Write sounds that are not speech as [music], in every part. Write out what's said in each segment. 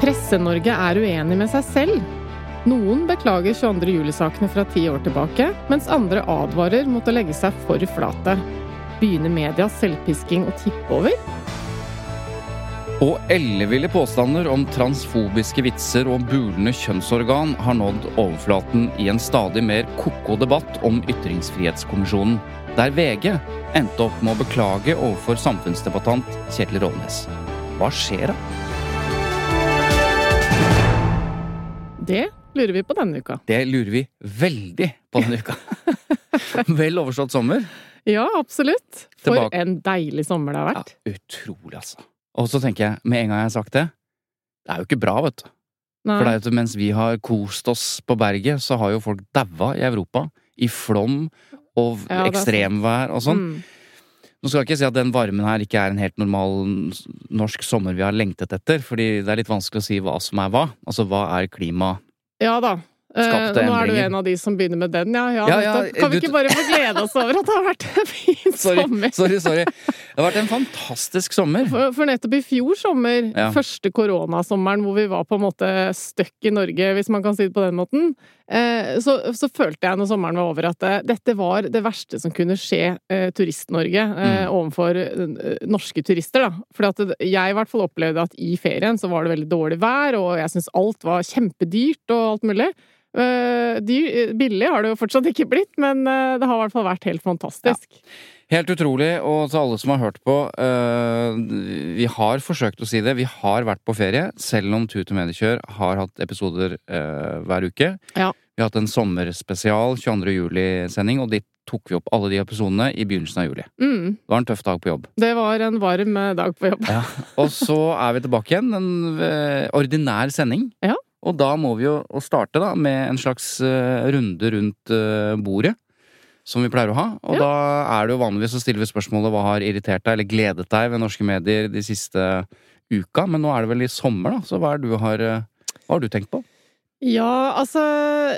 Presse-Norge er uenig med seg selv. Noen beklager 22. juli-sakene fra ti år tilbake, mens andre advarer mot å legge seg for flate. Begynner medias selvpisking å tippe over? Og elleville påstander om transfobiske vitser og bulende kjønnsorgan har nådd overflaten i en stadig mer ko-ko debatt om Ytringsfrihetskommisjonen, der VG endte opp med å beklage overfor samfunnsdebattant Kjetil Rådnes. Hva skjer da? Det lurer vi på denne uka. Det lurer vi veldig på denne uka. [laughs] Vel overstått sommer. Ja, absolutt. For Tilbake- en deilig sommer det har vært. Ja, utrolig, altså. Og så tenker jeg, med en gang jeg har sagt det, det er jo ikke bra, vet du. Nei. For det er jo mens vi har kost oss på berget, så har jo folk daua i Europa. I flom og Ja, ekstremvær og sånn. Mm. Nå skal jeg ikke si at den varmen her ikke er en helt normal norsk sommer vi har lengtet etter, fordi det er litt vanskelig å si hva som er hva. Altså hva er klima Ja da. Eh, endringer. nå er du en av de som begynner med den, ja. ja, Ja, ja, kan vi ikke bare få glede oss over at det har vært en fin [laughs] Sorry, sommer? sorry, sorry. Det har vært en fantastisk sommer. For, for nettopp i fjor sommer, første koronasommeren hvor vi var på en måte stuck i Norge, hvis man kan si det på den måten, eh, så, så følte jeg når sommeren var over at eh, dette var det verste som kunne skje eh, Turist-Norge eh, Mm. overfor eh, norske turister, da. For jeg i hvert fall opplevde at i ferien så var det veldig dårlig vær, og jeg syntes alt var kjempedyrt og alt mulig. Eh, dyr, billig har det jo fortsatt ikke blitt, men eh, det har i hvert fall vært helt fantastisk. Helt utrolig, og til alle som har hørt på, øh, vi har forsøkt å si det. Vi har vært på ferie, selv om Tut og Mediekjør har hatt episoder øh, hver uke. Ja. Vi har hatt en sommerspesial 22. juli-sending, og dit tok vi opp alle de episodene i begynnelsen av juli. Mm, Det var en tøff dag på jobb. det var en varm eh, dag på jobb. Ja. [laughs] Og så er vi tilbake igjen, en øh, ordinær sending. Ja. Og da må vi jo starte da med en slags øh, runde rundt øh, bordet. Som vi pleier å ha. Og Ja. da er det jo vanligvis å stille spørsmålet hva har irritert deg eller gledet deg ved norske medier de siste uka. Men nå er det vel i sommer, da. Så hva, du har, øh, hva har du tenkt på? Ja, altså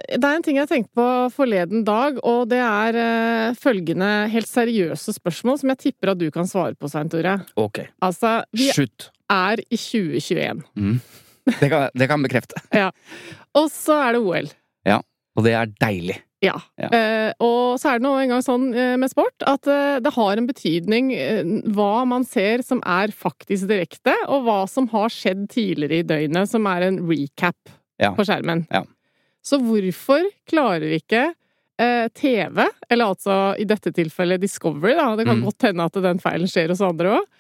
Det er en ting jeg tenkte på forleden dag, og det er eh, følgende helt seriøse spørsmål som jeg tipper at du kan svare på, Svein Tore. Ok. Altså, vi Shoot. er i 2021, Mm. Det kan det kan bekrefte. [laughs] bekrefte. og så er det OL. Og det er deilig. Ja. Ja. Eh, og så er det nå engang sånn eh, med sport at eh, det har en betydning eh, hva man ser som er faktisk direkte, og hva som har skjedd tidligere i døgnet, som er en recap Ja. på skjermen. Ja. Så hvorfor klarer ikke eh, TV, eller altså i dette tilfellet Discovery, da, det kan Mm. godt hende at den feilen skjer hos andre òg,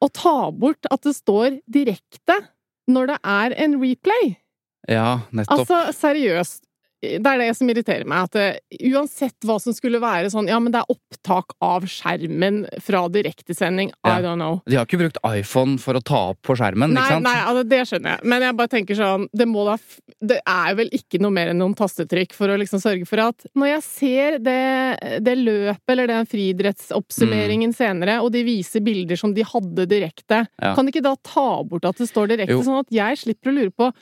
å ta bort at det står direkte når det er en replay? Ja, nettopp. Altså, seriøst. Det er det som irriterer meg. At det, uansett hva som skulle være sånn Ja, men det er opptak av skjermen fra direktesending. Ja. I don't know. De har ikke brukt iPhone for å ta opp på skjermen, Nei, ikke sant? nei, altså, det skjønner jeg. Men jeg bare tenker sånn Det må da Det er vel ikke noe mer enn noen tastetrykk for å liksom sørge for at når jeg ser det, det løpet eller den friidrettsoppsummeringen senere, og de viser bilder som de hadde direkte, Ja. kan de ikke da ta bort at det står direkte, Jo. sånn at jeg slipper å lure på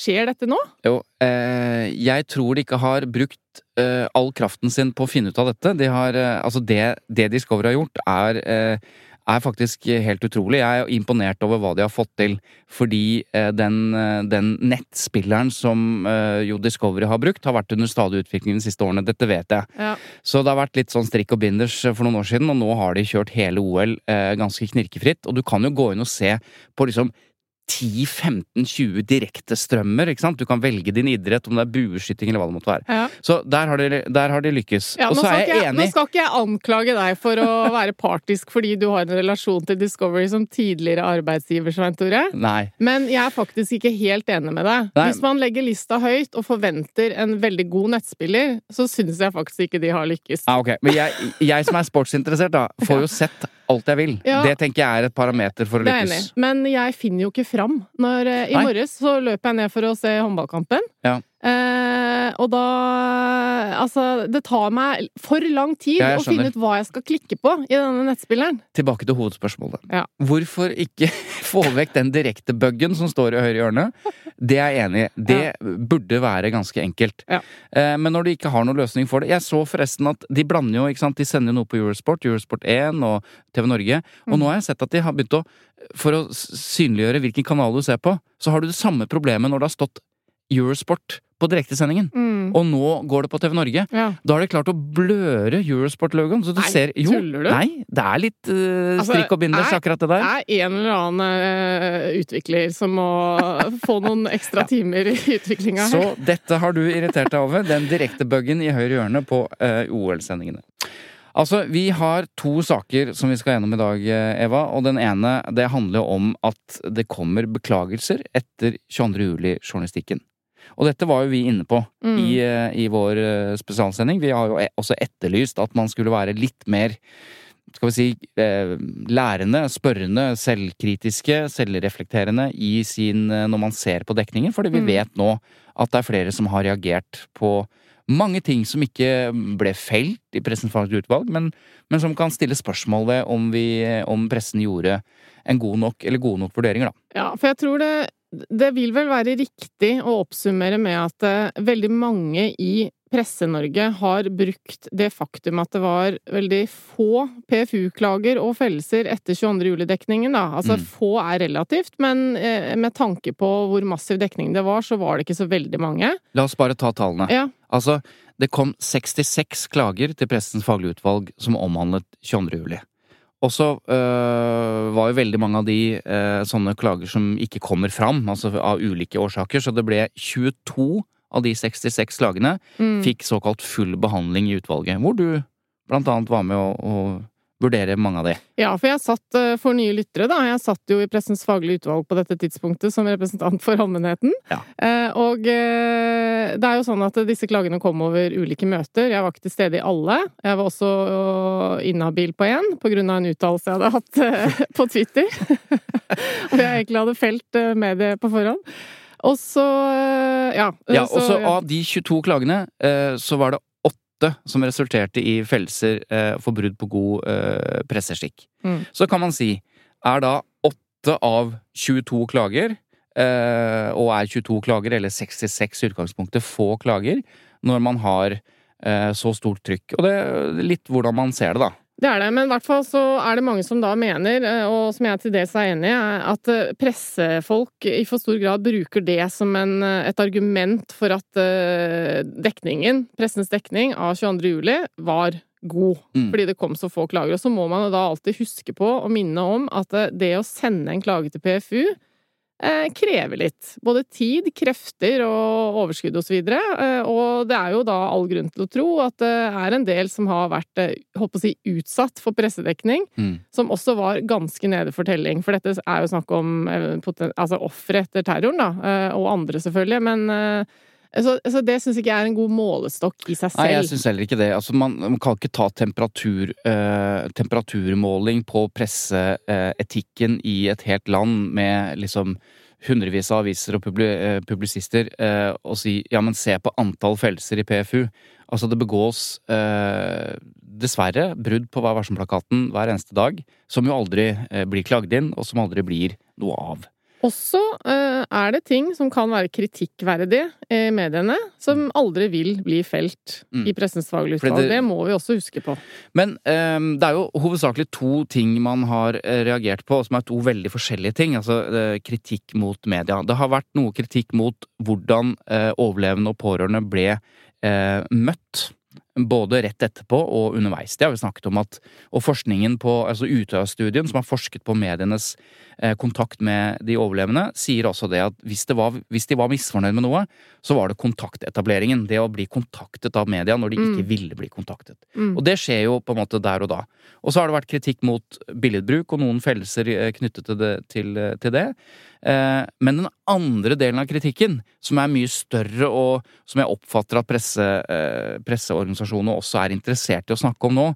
Skjer dette nå? Jo, eh, jeg tror de ikke har brukt eh, all kraften sin på å finne ut av dette. De har, eh, altså det, det Discovery har gjort, er, eh, er faktisk helt utrolig. Jeg er imponert over hva de har fått til. Fordi eh, den, eh, den nettspilleren som jo Discovery har brukt, har vært under stadig utvikling de siste årene. Dette vet jeg. Ja. Så det har vært litt sånn strikk og binders for noen år siden, og nå har de kjørt hele OL ganske knirkefritt. Og du kan jo gå inn og se på liksom 10-15-20 direktestrømmer. ikke sant? Du kan velge din idrett, om det er bueskyting eller hva det måtte være. Ja. Så der har de, der har de lykkes. Ja, og så er ikke jeg jeg, nå skal ikke jeg anklage deg for å [laughs] være partisk fordi du har en relasjon til Discovery som tidligere arbeidsgiver, Svein Tore. Nei. Men jeg er faktisk ikke helt enig med deg. Nei. Hvis man legger lista høyt og forventer en veldig god nettspiller, så syns jeg faktisk ikke de har lykkes. Ja, ok. Men jeg, jeg som er sportsinteressert, da, får jo sett alt jeg vil. Ja. Det tenker jeg er et parameter for å lykkes. Men jeg finner jo ikke fram. Når, eh, I Nei. morges så løp jeg ned for å se håndballkampen. Ja. Eh, og da Altså, det tar meg for lang tid Ja, å finne ut hva jeg skal klikke på i denne nettspilleren. Tilbake til hovedspørsmålet. Ja. Hvorfor ikke [laughs] få vekk den direkte buggen som står i høyre hjørne? Det er jeg enig i. Det burde være ganske enkelt. Ja. Eh, Men når de ikke har noen løsning for det Jeg så forresten at de blander jo, ikke sant, de sender jo noe på Eurosport, Eurosport 1 og TV Norge. Og Mm. nå har jeg sett at de har begynt å For å synliggjøre hvilken kanal du ser på, så har du det samme problemet når det har stått Eurosport på direktesendingen. Mm. Og nå går det på TV Norge. Ja. Da har de klart å bløre Eurosport-logoen, så du Nei, ser Jo, tuller du? nei, det er litt uh, strikk og binders, er- akkurat det der. Det er en eller annen uh, utvikler som må [laughs] få noen ekstra timer i utviklinga her. Så dette har du irritert deg over, den direkte buggen i høyre hjørne på uh, OL-sendingene. Altså, vi har to saker som vi skal gjennom i dag, eh, Eva. Og den ene, det handler om at det kommer beklagelser etter 22. juli-journalistikken. Og dette var jo vi inne på Mm. i, eh, i vår eh, spesialsending. Vi har jo e- også etterlyst at man skulle være litt mer skal vi si, eh, lærende, spørrende, selvkritiske, selvreflekterende i sin, når man ser på dekningen. Fordi vi Mm. vet nå at det er flere som har reagert på mange ting som ikke ble felt i Pressens faglige utvalg, men, men som kan stille spørsmål ved om, vi, om pressen gjorde en god nok, eller gode nok vurderinger, da. Ja, for jeg tror det Det vil vel være riktig å oppsummere med at eh, veldig mange i Presse-Norge har brukt det faktum at det var veldig få PFU-klager og fellelser etter 22. juli-dekningen, da. Altså Mm. få er relativt, men eh, med tanke på hvor massiv dekning det var, så var det ikke så veldig mange. La oss bare ta tallene. Ja. Altså, det kom 66 klager til Pressens faglige utvalg som omhandlet 22. juli. Og så øh, var jo veldig mange av de øh, sånne klager som ikke kommer fram, altså av ulike årsaker, så det ble 22 av de 66 klagene Mm. fikk såkalt full behandling i utvalget, hvor du blant annet var med å, å vurdere mange av de. Ja, for jeg satt eh, for nye lyttere, da. Jeg satt jo i Pressens faglige utvalg på dette tidspunktet som representant for allmennheten. Ja. Eh, og eh, det er jo sånn at disse klagene kom over ulike møter. Jeg var ikke til stede i alle. Jeg var også inhabil på én på grunn av en uttalelse jeg hadde hatt på Twitter. [laughs] Hvor jeg egentlig hadde felt med det på forhånd. Og så ja. Ja, så- og så av de 22 klagene, så var det åtte som resulterte i fellelser eh, for brudd på god eh, presseskikk. Mm. Så kan man si, er da åtte av 22 klager, eh, og er 22 klager, eller 66 i utgangspunktet, få klager, når man har eh, så stort trykk? Og det er litt hvordan man ser det, da. Det er det, men i hvert fall så er det mange som da mener, eh, og som jeg til dels er enig i, at eh, pressefolk i for stor grad bruker det som en, eh, et argument for at dekningen, pressens dekning av 22. juli, var god. Mm. Fordi det kom så få klager. Og så må man da alltid huske på og minne om at det å sende en klage til PFU krever litt. Både tid, krefter og overskudd og så. Eh, og det er jo da all grunn til å tro at det er en del som har vært eh, å si, utsatt for pressedekning, Mm. som også var ganske nede for telling. For dette er jo snakk om eh, altså ofre etter terroren, da. eh, og andre, selvfølgelig. Men eh, så, så det syns ikke jeg er en god målestokk i seg selv. Nei, jeg syns heller ikke det. Altså, man, man kan ikke ta temperatur, eh, temperaturmåling på presseetikken i et helt land med liksom hundrevis av aviser og eh, publisister eh, og si ja, men se på antall fellelser i PFU. Altså, det begås eh, dessverre brudd på Vær varsom-plakaten hver eneste dag, som jo aldri eh, blir klagd inn, og som aldri blir noe av. Også eh, er det ting som kan være kritikkverdige i mediene, som aldri vil bli felt Mm. i Pressens faglige utvalg. det- Det må vi også huske på. Men um, det er jo hovedsakelig to ting man har eh, reagert på, som er to veldig forskjellige ting. Altså eh, kritikk mot media. Det har vært noe kritikk mot hvordan uh, overlevende og pårørende ble uh, møtt. Både rett etterpå og underveis. Det har vi snakket om at Og forskningen på altså Utøya-studien, som har forsket på medienes eh, kontakt med de overlevende, sier også det at hvis, det var, hvis de var misfornøyd med noe, så var det kontaktetableringen. Det å bli kontaktet av media når de ikke ville bli kontaktet. Mm. Og det skjer jo på en måte der og da. Og så har det vært kritikk mot billedbruk og noen fellelser eh, knyttet til det. Til, til det. Eh, Men den andre delen av kritikken, som er mye større og som jeg oppfatter at presse, eh, presseorganisasjonene også er interessert i å snakke om nå,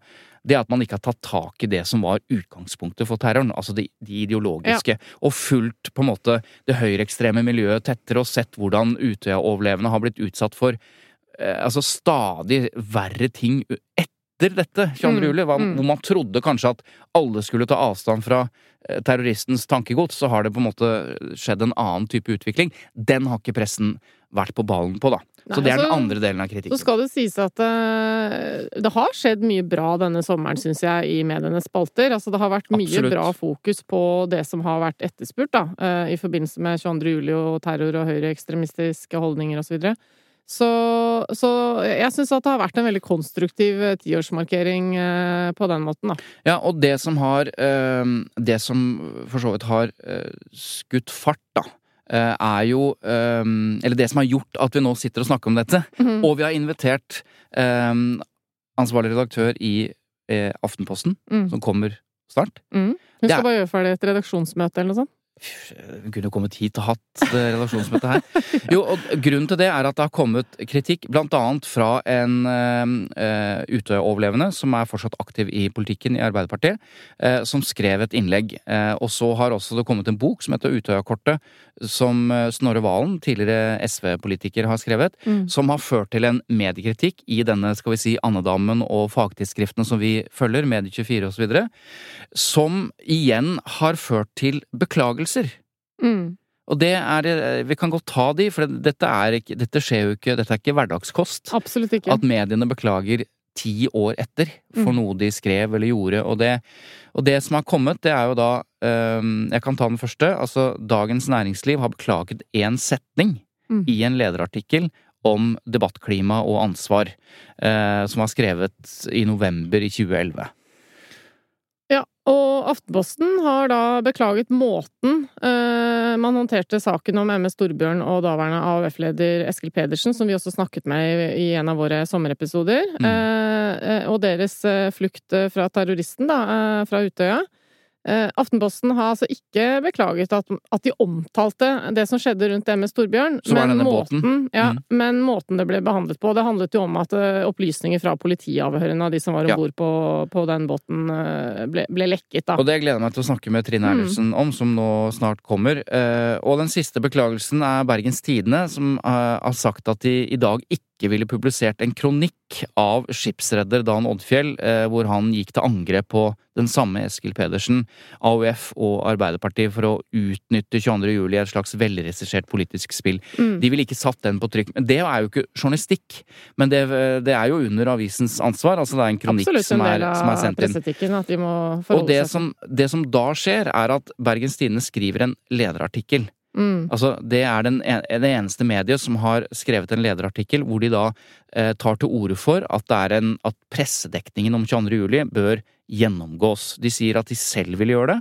det er at man ikke har tatt tak i det som var utgangspunktet for terroren, altså de, de ideologiske, og fulgt på en måte det høyreekstreme miljøet tettere og sett hvordan Utøya-overlevende har blitt utsatt for eh, altså stadig verre ting etter dette, 22. Mm, juli, mm. hvor man trodde kanskje at alle skulle ta avstand fra eh, terroristens tankegods, så har det på en måte skjedd en annen type utvikling. Den har ikke pressen vært på ballen på, da. Så det er den altså, andre delen av kritikken. Så skal det sies at uh, det har skjedd mye bra denne sommeren, syns jeg, i medienes spalter. Altså det har vært mye Absolutt. bra fokus på det som har vært etterspurt, da, Uh, i forbindelse med 22. juli og terror og høyreekstremistiske holdninger og så videre. Så, så jeg syns at det har vært en veldig konstruktiv eh, tiårsmarkering eh, på den måten, da. Ja, og det som har eh, Det som for så vidt har skutt fart, da, er jo Eller det som har gjort at vi nå sitter og snakker om dette, Mhm. og vi har invitert ansvarlig redaktør i Aftenposten, Mm. som kommer snart. Mm. Hun skal er- bare gjøre ferdig et redaksjonsmøte eller noe sånt. Hun kunne kommet hit og hatt relasjonsmøte her. Jo, og grunnen til det er at det har kommet kritikk, annet fra en uh, Utøya-overlevende som er fortsatt aktiv i politikken i Arbeiderpartiet, uh, som skrev et innlegg. Uh, og så har også det kommet en bok som heter Utøya-kortet, som Snorre Valen, tidligere SV-politiker, har skrevet, Mm. som har ført til en mediekritikk i denne, skal vi si, andedammen og fagtidsskriftene som vi følger, Medie24 osv., som igjen har ført til beklagelser. Mm. Og det er eh, Vi kan godt ta de, for dette er ikke Dette skjer jo ikke Dette er ikke hverdagskost. Absolutt ikke. At mediene beklager ti år etter for Mm. noe de skrev eller gjorde. Og det, og det som har kommet, det er jo da um, Jeg kan ta den første. Altså, Dagens Næringsliv har beklaget én setning Mm. i en lederartikkel om debattklima og ansvar, uh, som var skrevet i november i 2011. Ja, og Aftenposten har da beklaget måten eh, man håndterte saken om MS Storbjørn og daværende AUF-leder Eskil Pedersen, som vi også snakket med i, i en av våre sommerepisoder, Mm. eh, eh, og deres eh, flukt eh, fra terroristen, da, eh, fra Utøya. Eh, Aftenposten har altså ikke beklaget at, at de omtalte det som skjedde rundt det med Storbjørn, men måten, ja, Mm. men måten det ble behandlet på. Det handlet jo om at eh, opplysninger fra politiavhørene av de som var Ja. om bord på, på den båten, eh, ble, ble lekket, da. Og det gleder jeg meg til å snakke med Trine Mm. Om, som nå snart kommer. Og den siste beklagelsen er Bergens Tidende, som har sagt at de i dag ikke ville publisert en kronikk av skipsredder Dan Oddfjell, eh, hvor han gikk til angrep på den samme Eskil Pedersen, AUF og Arbeiderpartiet for å utnytte 22. juli i et slags velregissert politisk spill. Mm. De ville ikke satt den på trykk. Men det er jo ikke journalistikk, men det, det er jo under avisens ansvar. Altså det er en kronikk Absolutt som er, som er sendt inn. at de må Og det som, det som da skjer, er at Bergens Tidende skriver en lederartikkel. Mm. Altså, det er den, en- det eneste mediet som har skrevet en lederartikkel hvor de da eh, tar til orde for at, det er en, at pressedekningen om 22. juli bør gjennomgås. De sier at de selv vil gjøre det,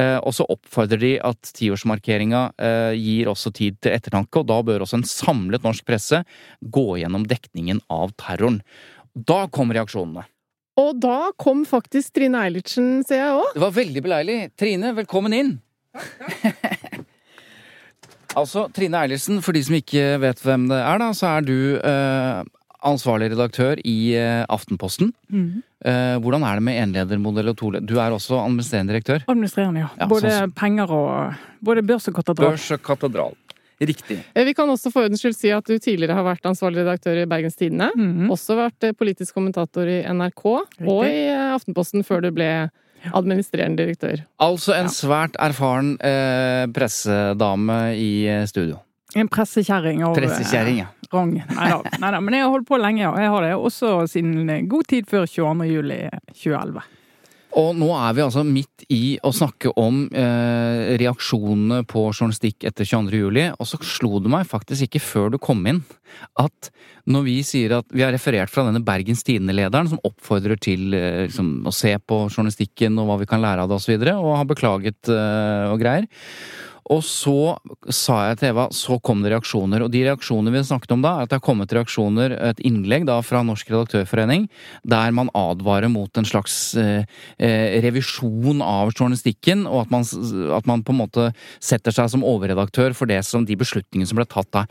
eh, og så oppfordrer de at tiårsmarkeringa eh, gir også tid til ettertanke, og da bør også en samlet norsk presse gå gjennom dekningen av terroren. Da kom reaksjonene. Og da kom faktisk Trine Eilertsen, ser jeg òg. Det var veldig beleilig. Trine, velkommen inn! Altså, Trine Eilertsen, for de som ikke vet hvem det er, da, så er du eh, ansvarlig redaktør i eh, Aftenposten. Eh, hvordan er det med enledermodell og toleder? Du er også administrerende direktør. Administrerende, ja. Ja, både sånn penger og Både børs og katedral. Børs og katedral. Riktig. Eh, Vi kan også for ordens skyld si at du tidligere har vært ansvarlig redaktør i Bergens Tidende. Mhm. Også vært eh, politisk kommentator i NRK og i eh, Aftenposten før du ble Administrerende direktør. Altså en svært erfaren eh, pressedame i eh, studio. En pressekjerring av Pressekjerring, ja. eh, rang. Nei da, [laughs] Men jeg har holdt på lenge, ja. Jeg har det også siden eh, god tid før 22. juli 2011. Og nå er vi altså midt i å snakke om eh, reaksjonene på journalistikk etter 22. juli, og så slo det meg faktisk ikke før du kom inn at når vi sier at vi har referert fra denne Bergens Tidende-lederen som oppfordrer til eh, liksom, å se på journalistikken og hva vi kan lære av det osv., og, så videre, og har beklaget eh, og greier. Og så sa jeg til Eva, så kom det reaksjoner. Og de reaksjonene vi snakket om da, er at det har kommet reaksjoner, et innlegg da fra Norsk Redaktørforening, der man advarer mot en slags eh, eh, revisjon av journalistikken, og at man, at man på en måte setter seg som overredaktør for det som de beslutningene som ble tatt der.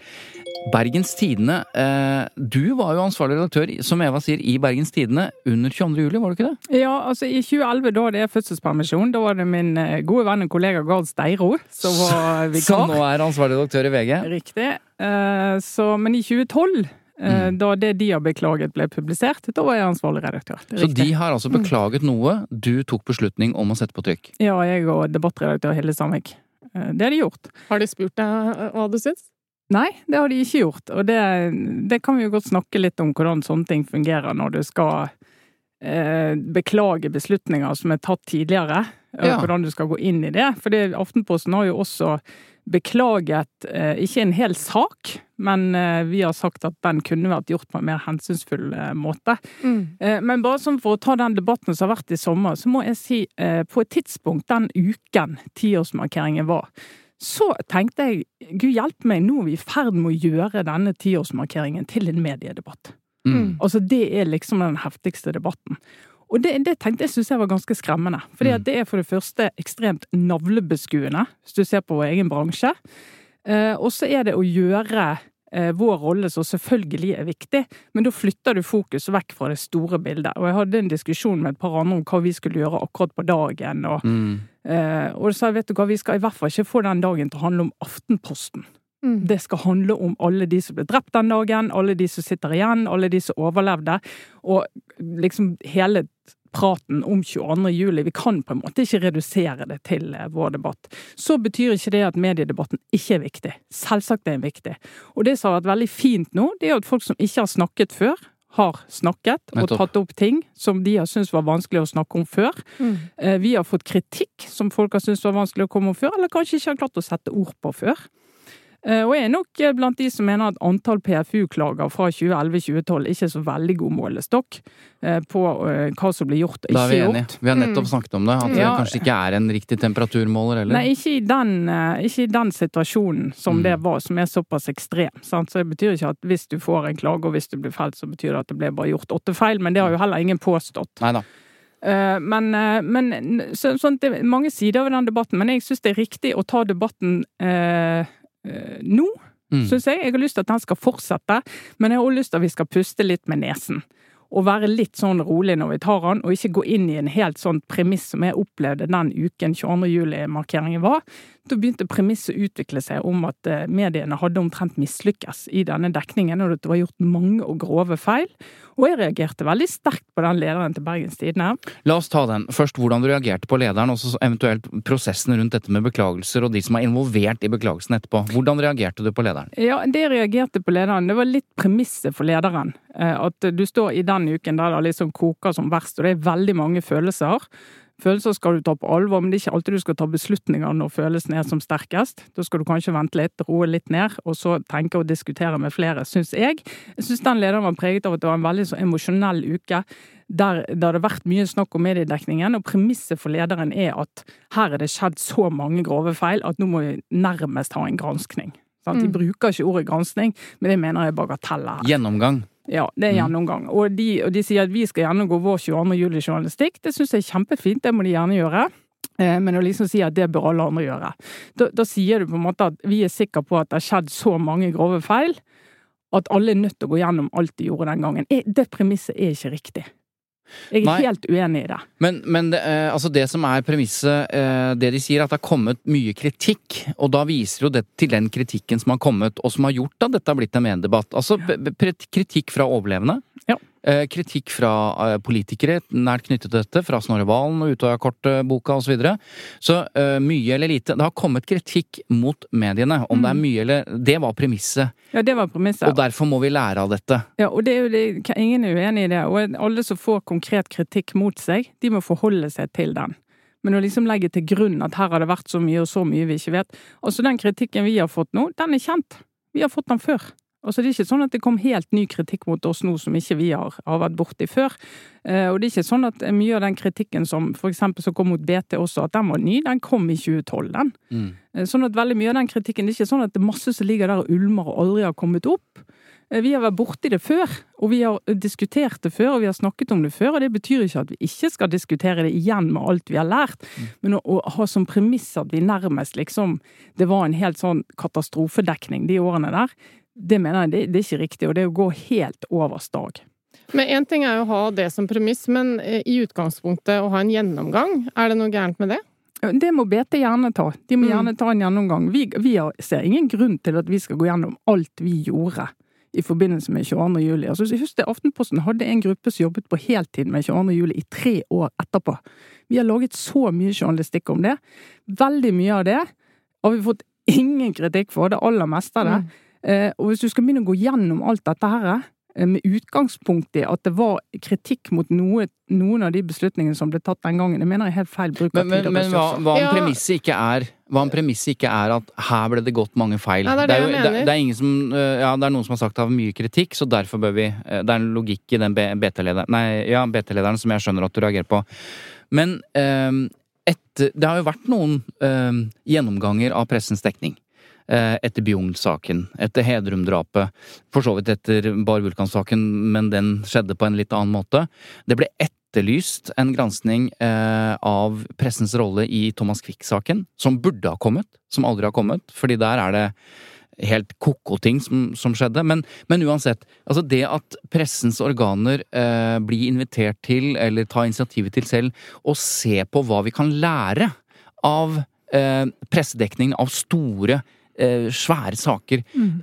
Bergens Tidende, eh, du var jo ansvarlig redaktør, som Eva sier, i Bergens Tidende under 22. juli, var du ikke det? Ja, altså i 2011, da det er fødselspermisjon. Da var det min eh, gode venn og kollega Gard Steiro som var vikar. Som nå er ansvarlig redaktør i VG? Riktig. Eh, så, men i 2012, eh, Mm. da det de har beklaget ble publisert, da var jeg ansvarlig redaktør. Så de har altså beklaget noe du tok beslutning om å sette på trykk? Ja, jeg og debattredaktør Hilde Sandvik. Eh, Det har de gjort. Har de spurt deg hva du syns? Nei, det har de ikke gjort. Og det, det kan vi jo godt snakke litt om hvordan sånne ting fungerer når du skal eh, beklage beslutninger som er tatt tidligere. Ja. Hvordan du skal gå inn i det. For Aftenposten har jo også beklaget eh, ikke en hel sak, men eh, vi har sagt at den kunne vært gjort på en mer hensynsfull eh, måte. Mm. Men bare sånn for å ta den debatten som har vært i sommer, så må jeg si eh, på et tidspunkt den uken tiårsmarkeringen var, så tenkte jeg gud hjelpe meg, nå er vi i ferd med å gjøre denne tiårsmarkeringen til en mediedebatt. Mm. Altså det er liksom den heftigste debatten. Og det, det tenkte jeg synes jeg var ganske skremmende. Fordi Mm. at det er for det første ekstremt navlebeskuende, hvis du ser på vår egen bransje. Eh, og så er det å gjøre eh, vår rolle som selvfølgelig er viktig, men da flytter du fokus vekk fra det store bildet. Og jeg hadde en diskusjon med et par andre om hva vi skulle gjøre akkurat på dagen. Og, Mm. eh, og så sa jeg, vet du hva, vi skal i hvert fall ikke få den dagen til å handle om Aftenposten. Mm. Det skal handle om alle de som ble drept den dagen, alle de som sitter igjen, alle de som overlevde. Og liksom hele praten om 22. juli. Vi kan på en måte ikke redusere det til eh, vår debatt. Så betyr ikke det at mediedebatten ikke er viktig. Selvsagt er den viktig. Og det som har vært veldig fint nå, det er at folk som ikke har snakket før, har snakket og tatt opp ting som de har syntes var vanskelig å snakke om før. Mm. Eh, Vi har fått kritikk som folk har syntes var vanskelig å komme om før, eller kanskje ikke har klart å sette ord på før. Eh, Og jeg er nok eh, blant de som mener at antall PFU-klager fra 2011-2012 ikke er så veldig god målestokk eh, på hva som blir gjort og ikke gjort. Da er vi enige. Vi har nettopp snakket om det. At det Ja. kanskje ikke er en riktig temperaturmåler heller. Nei, ikke i, den, ikke i den situasjonen som Mm. det var, som er såpass ekstrem. Sant? Så det betyr ikke at hvis du får en klage og hvis du blir felt, så betyr det at det ble bare gjort åtte feil, men det har jo heller ingen påstått. Neida. Eh, Men, men så, sånn, det er mange sider ved den debatten, men jeg syns det er riktig å ta debatten eh, nå. Mm. Synes jeg. jeg har lyst til at den skal fortsette, men jeg har også lyst til at vi skal puste litt med nesen. Og være litt sånn rolig når vi tar den, og ikke gå inn i en helt sånn premiss som jeg opplevde den uken 22. juli-markeringen var. Da begynte premisset å utvikle seg om at eh, mediene hadde omtrent mislykkes i denne dekningen, og at det var gjort mange og grove feil. Og jeg reagerte veldig sterkt på den lederen til Bergens Tidende. La oss ta den. Først hvordan du reagerte på lederen, og så eventuelt prosessen rundt dette med beklagelser, og de som er involvert i beklagelsen etterpå. Hvordan reagerte du på lederen? Ja, det jeg reagerte på lederen, det var litt premisset for lederen. Eh, At du står i den uken der det liksom koker som verst, og det er veldig mange følelser. Følelser skal du ta på alvor, men det er ikke alltid du skal ta beslutninger når følelsen er som sterkest. Da skal du kanskje vente litt, roe litt ned, og så tenke og diskutere med flere, syns jeg. Jeg syns den lederen var preget av at det var en veldig så emosjonell uke. Der, der det har vært mye snakk om mediedekningen, og premisset for lederen er at her er det skjedd så mange grove feil at nå må vi nærmest ha en granskning. Sant? De Mm. bruker ikke ordet granskning, men det mener jeg er bagateller her. Gjennomgang. Ja, det er Mm. gjennomgang. Og de, og de sier at vi skal gjennomgå vår 22. juli-journalistikk. Det syns jeg er kjempefint, det må de gjerne gjøre. Eh, Men å liksom si at det bør alle andre gjøre. Da, da sier du på en måte at vi er sikre på at det har skjedd så mange grove feil at alle er nødt til å gå gjennom alt de gjorde den gangen. Eh, Det premisset er ikke riktig. Jeg er Nei. helt uenig i det. Men, men det, eh, altså det som er premisset, eh, det de sier, er at det har kommet mye kritikk. Og da viser jo det til den kritikken som har kommet, og som har gjort at dette har blitt en mediedebatt. Altså kritikk fra overlevende. Ja. Eh, kritikk fra eh, politikere nært knyttet til dette, fra Snorre Valen og Utøya-kortboka osv. Så, videre. så uh, mye eller lite Det har kommet kritikk mot mediene. Om det er mye eller Det var premisset. Ja, det var premisset. Og derfor må vi lære av dette. Ja, og det er jo det, ingen er uenig i det. Og alle som får konkret kritikk mot seg, de må forholde seg til den. Men å liksom legge til grunn at her har det vært så mye og så mye vi ikke vet Altså, den kritikken vi har fått nå, den er kjent. Vi har fått den før. Altså, det er ikke sånn at det kom helt ny kritikk mot oss nå som ikke vi har, har vært borti før. Eh, og det er ikke sånn at mye av den kritikken som eksempel som kom mot BT også, at den var ny, den kom i 2012, den. Mm. Eh, sånn at veldig mye av den kritikken, det er ikke sånn at det er masse som ligger der og ulmer og aldri har kommet opp. Eh, vi har vært borti det før, og vi har diskutert det før, og vi har snakket om det før. og Det betyr ikke at vi ikke skal diskutere det igjen med alt vi har lært, mm. men å, å, ha som premiss at vi nærmest liksom Det var en helt sånn katastrofedekning de årene der. Det mener jeg det, det er ikke riktig, og det er å gå helt over stag. Men Én ting er jo å ha det som premiss, men eh, i utgangspunktet å ha en gjennomgang, er det noe gærent med det? Det må BT gjerne ta. De må mm. gjerne ta en gjennomgang. Vi, vi ser ingen grunn til at vi skal gå gjennom alt vi gjorde i forbindelse med 22. juli. Altså, husk det, Aftenposten hadde en gruppe som jobbet på heltid med 22. juli i tre år etterpå. Vi har laget så mye journalistikk om det. Veldig mye av det har vi fått ingen kritikk for, det aller meste av det. Mm. Eh, og hvis du skal begynne å gå gjennom alt dette her, Eh, med utgangspunkt i at det var kritikk mot noe, noen av de beslutningene som ble tatt den gangen. Jeg mener jeg er helt feil bruk av men, tid og ressurser. Men hva, hva om premisset ikke er hva om premisset ikke er at her ble det gått mange feil? Ja, det, er det, det, er jo, det, er som, eh, ja, det er noen som har sagt det har mye kritikk, så derfor bør vi eh, Det er en logikk i den BT-lederen ja, BT-lederen som jeg skjønner at du reagerer på. Men um, et, det har jo vært noen um, gjennomganger av pressens dekning. Eh, etter Bjugn-saken, etter Hedrum-drapet, for så vidt etter Bar Vulkan-saken, men den skjedde på en litt annen måte. Det ble etterlyst en granskning eh, av pressens rolle i Thomas Quick-saken, som burde ha kommet, som aldri har kommet, fordi der er det helt ko-ko ting som, som, skjedde. Men, men, uansett, altså det at pressens organer eh, blir invitert til, eller tar initiativet til selv, å se på hva vi kan lære av eh, pressedekningen av store Eh, svære saker. Mm.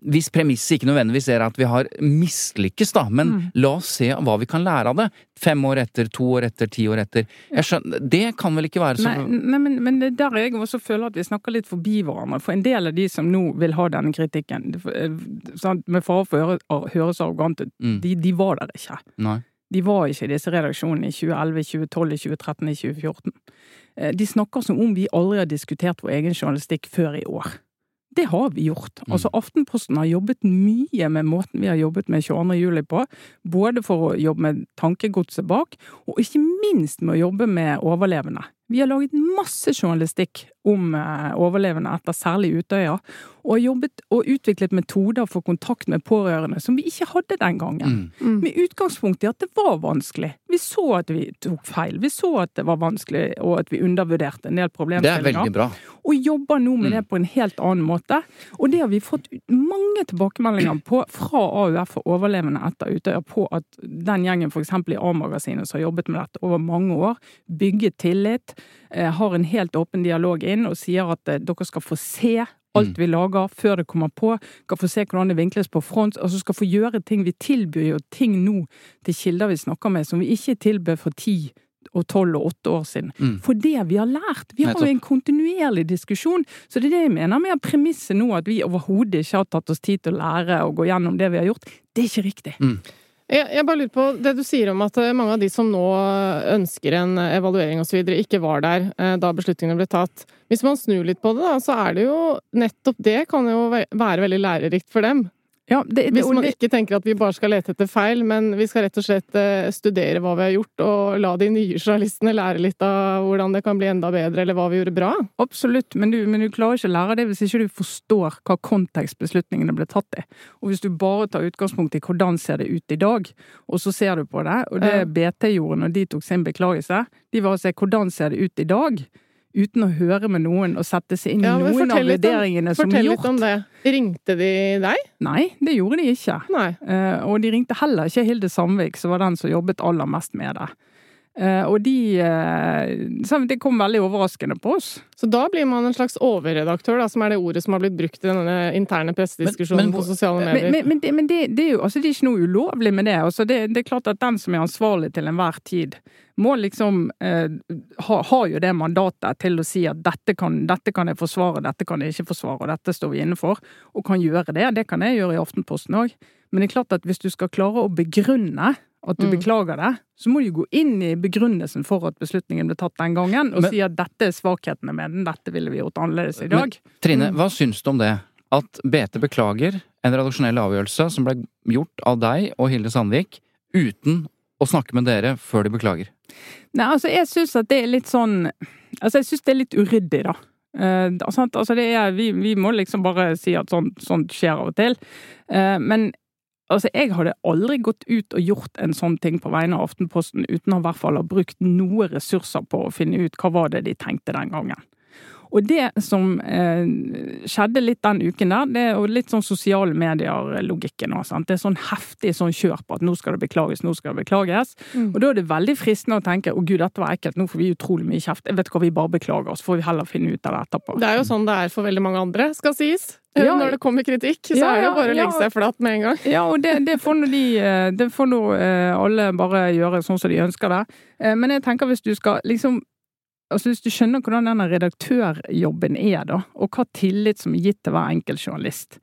Hvis premisset ikke nødvendigvis er at vi har mislykkes, da, men mm. la oss se hva vi kan lære av det. Fem år etter, to år etter, ti år etter. Skjønner, det kan vel ikke være så Nei, nei men, men, det der jeg også føler at vi snakker litt forbi hverandre. For en del av de som nå vil ha denne kritikken, sånn, med fare for å høres arrogant ut, mm. de, de, var der ikke. Nei. De var ikke i disse redaksjonene i 2011, 2012, 2013, 2014. Eh, de snakker som om vi aldri har diskutert vår egen journalistikk før i år. Det har vi gjort. Mm. Altså Aftenposten har jobbet mye med måten vi har jobbet med 22. juli på. Både for å jobbe med tankegodset bak, og ikke minst med å jobbe med overlevende. Vi har laget masse journalistikk om eh, overlevende etter særlig Utøya, og har jobbet og utviklet metoder for kontakt med pårørende som vi ikke hadde den gangen. Mm. mm. Med utgangspunkt i at det var vanskelig. Vi så at vi tok feil. Vi så at det var vanskelig, og at vi undervurderte en del problemstillinger. Det er veldig bra. Og jobber nå med mm. det på en helt annen måte. Og det har vi fått mange tilbakemeldinger på fra AUF og overlevende etter Utøya på at den gjengen f.eks. i A-magasinet som har jobbet med dette over mange år, bygget tillit, Eh, har en helt åpen dialog inn og sier at eh, dere skal få se alt mm. vi lager før det kommer på, skal få se hvordan det vinkles på front, altså skal få gjøre ting. Vi tilbyr jo ting nå til kilder vi snakker med som vi ikke tilbød for ti og tolv og åtte år siden. Mm. For det vi har lært. Vi har jo en kontinuerlig diskusjon. Så det er det jeg mener med premisset nå, at vi overhodet ikke har tatt oss tid til å lære og gå gjennom det vi har gjort. Det er ikke riktig. Mm. Jeg, jeg bare lurer på det du sier om at eh, mange av de som nå ønsker en evaluering osv., ikke var der eh, da beslutningene ble tatt. Hvis man snur litt på det, da, så er det jo nettopp det kan jo være veldig lærerikt for dem. Ja, det, det, Hvis man ikke tenker at vi bare skal lete etter feil, men vi skal rett og slett eh, studere hva vi har gjort, og la de nye journalistene lære litt av hvordan det kan bli enda bedre, eller hva vi gjorde bra. Absolutt, men du, men du klarer ikke å lære det hvis ikke du forstår hva kontekst beslutningene ble tatt i. Og hvis du bare tar utgangspunkt i hvordan ser det ut i dag, og så ser du på det, og det BT gjorde når de tok sin beklagelse, de var å se hvordan ser det ut i dag uten å høre med noen og sette seg inn i ja, noen av vurderingene som er gjort. Fortell litt om det. Ringte de deg? Nei, det gjorde de ikke. Uh, og de ringte heller ikke Hilde Sandvik, som var den som jobbet aller mest med det. Eh, og de eh, Det kom veldig overraskende på oss. Så da blir man en slags overredaktør, da, som er det ordet som har blitt brukt i denne interne pressediskusjonen Men- men på sosiale medier. men, men, det, men det, det er jo altså, det er ikke noe ulovlig med det. Altså, det. Det er klart at den som er ansvarlig til enhver tid, må liksom eh, ha, har jo det mandatet til å si at dette kan, dette kan jeg forsvare, dette kan jeg ikke forsvare, og dette står vi inne for. Og kan gjøre det. Det kan jeg gjøre i Aftenposten òg. Men det er klart at hvis du skal klare å begrunne at du Mm. beklager det, så må du gå inn i begrunnelsen for at beslutningen ble tatt den gangen, og Men- si at dette er svakhetene med den, dette ville vi gjort annerledes i Men, dag. Trine, hva syns du om det? At BT beklager en redaksjonell avgjørelse som ble gjort av deg og Hilde Sandvik uten å snakke med dere før de beklager? Nei, altså jeg syns at det er litt sånn Altså jeg syns det er litt uryddig, da. Eh, altså det er, vi, vi må liksom bare si at sånt, sånt skjer av og til. Eh, men altså jeg hadde aldri gått ut og gjort en sånn ting på vegne av Aftenposten uten å i hvert fall ha brukt noe ressurser på å finne ut hva var det de tenkte den gangen. Og det som eh, skjedde litt den uken der, det er jo litt sånn sosiale medier-logikken òg. Det er sånn heftig sånn kjør på at nå skal det beklages, nå skal det beklages. Mm. Og da er det veldig fristende å tenke å gud, dette var ekkelt, nå får vi utrolig mye kjeft. Jeg vet hva, vi bare beklager oss, får vi heller finne ut av det etterpå. Det er jo sånn det er for veldig mange andre, skal sies. Ja, Når det kommer kritikk, så ja, er det jo bare å legge seg flat med en gang. Ja, og det, det får nå de eh, Det får nå eh, alle bare gjøre sånn som de ønsker det. Eh, Men jeg tenker hvis du skal liksom Altså Hvis du skjønner hvordan denne redaktørjobben er, da, og hva tillit som er gitt til hver enkelt journalist.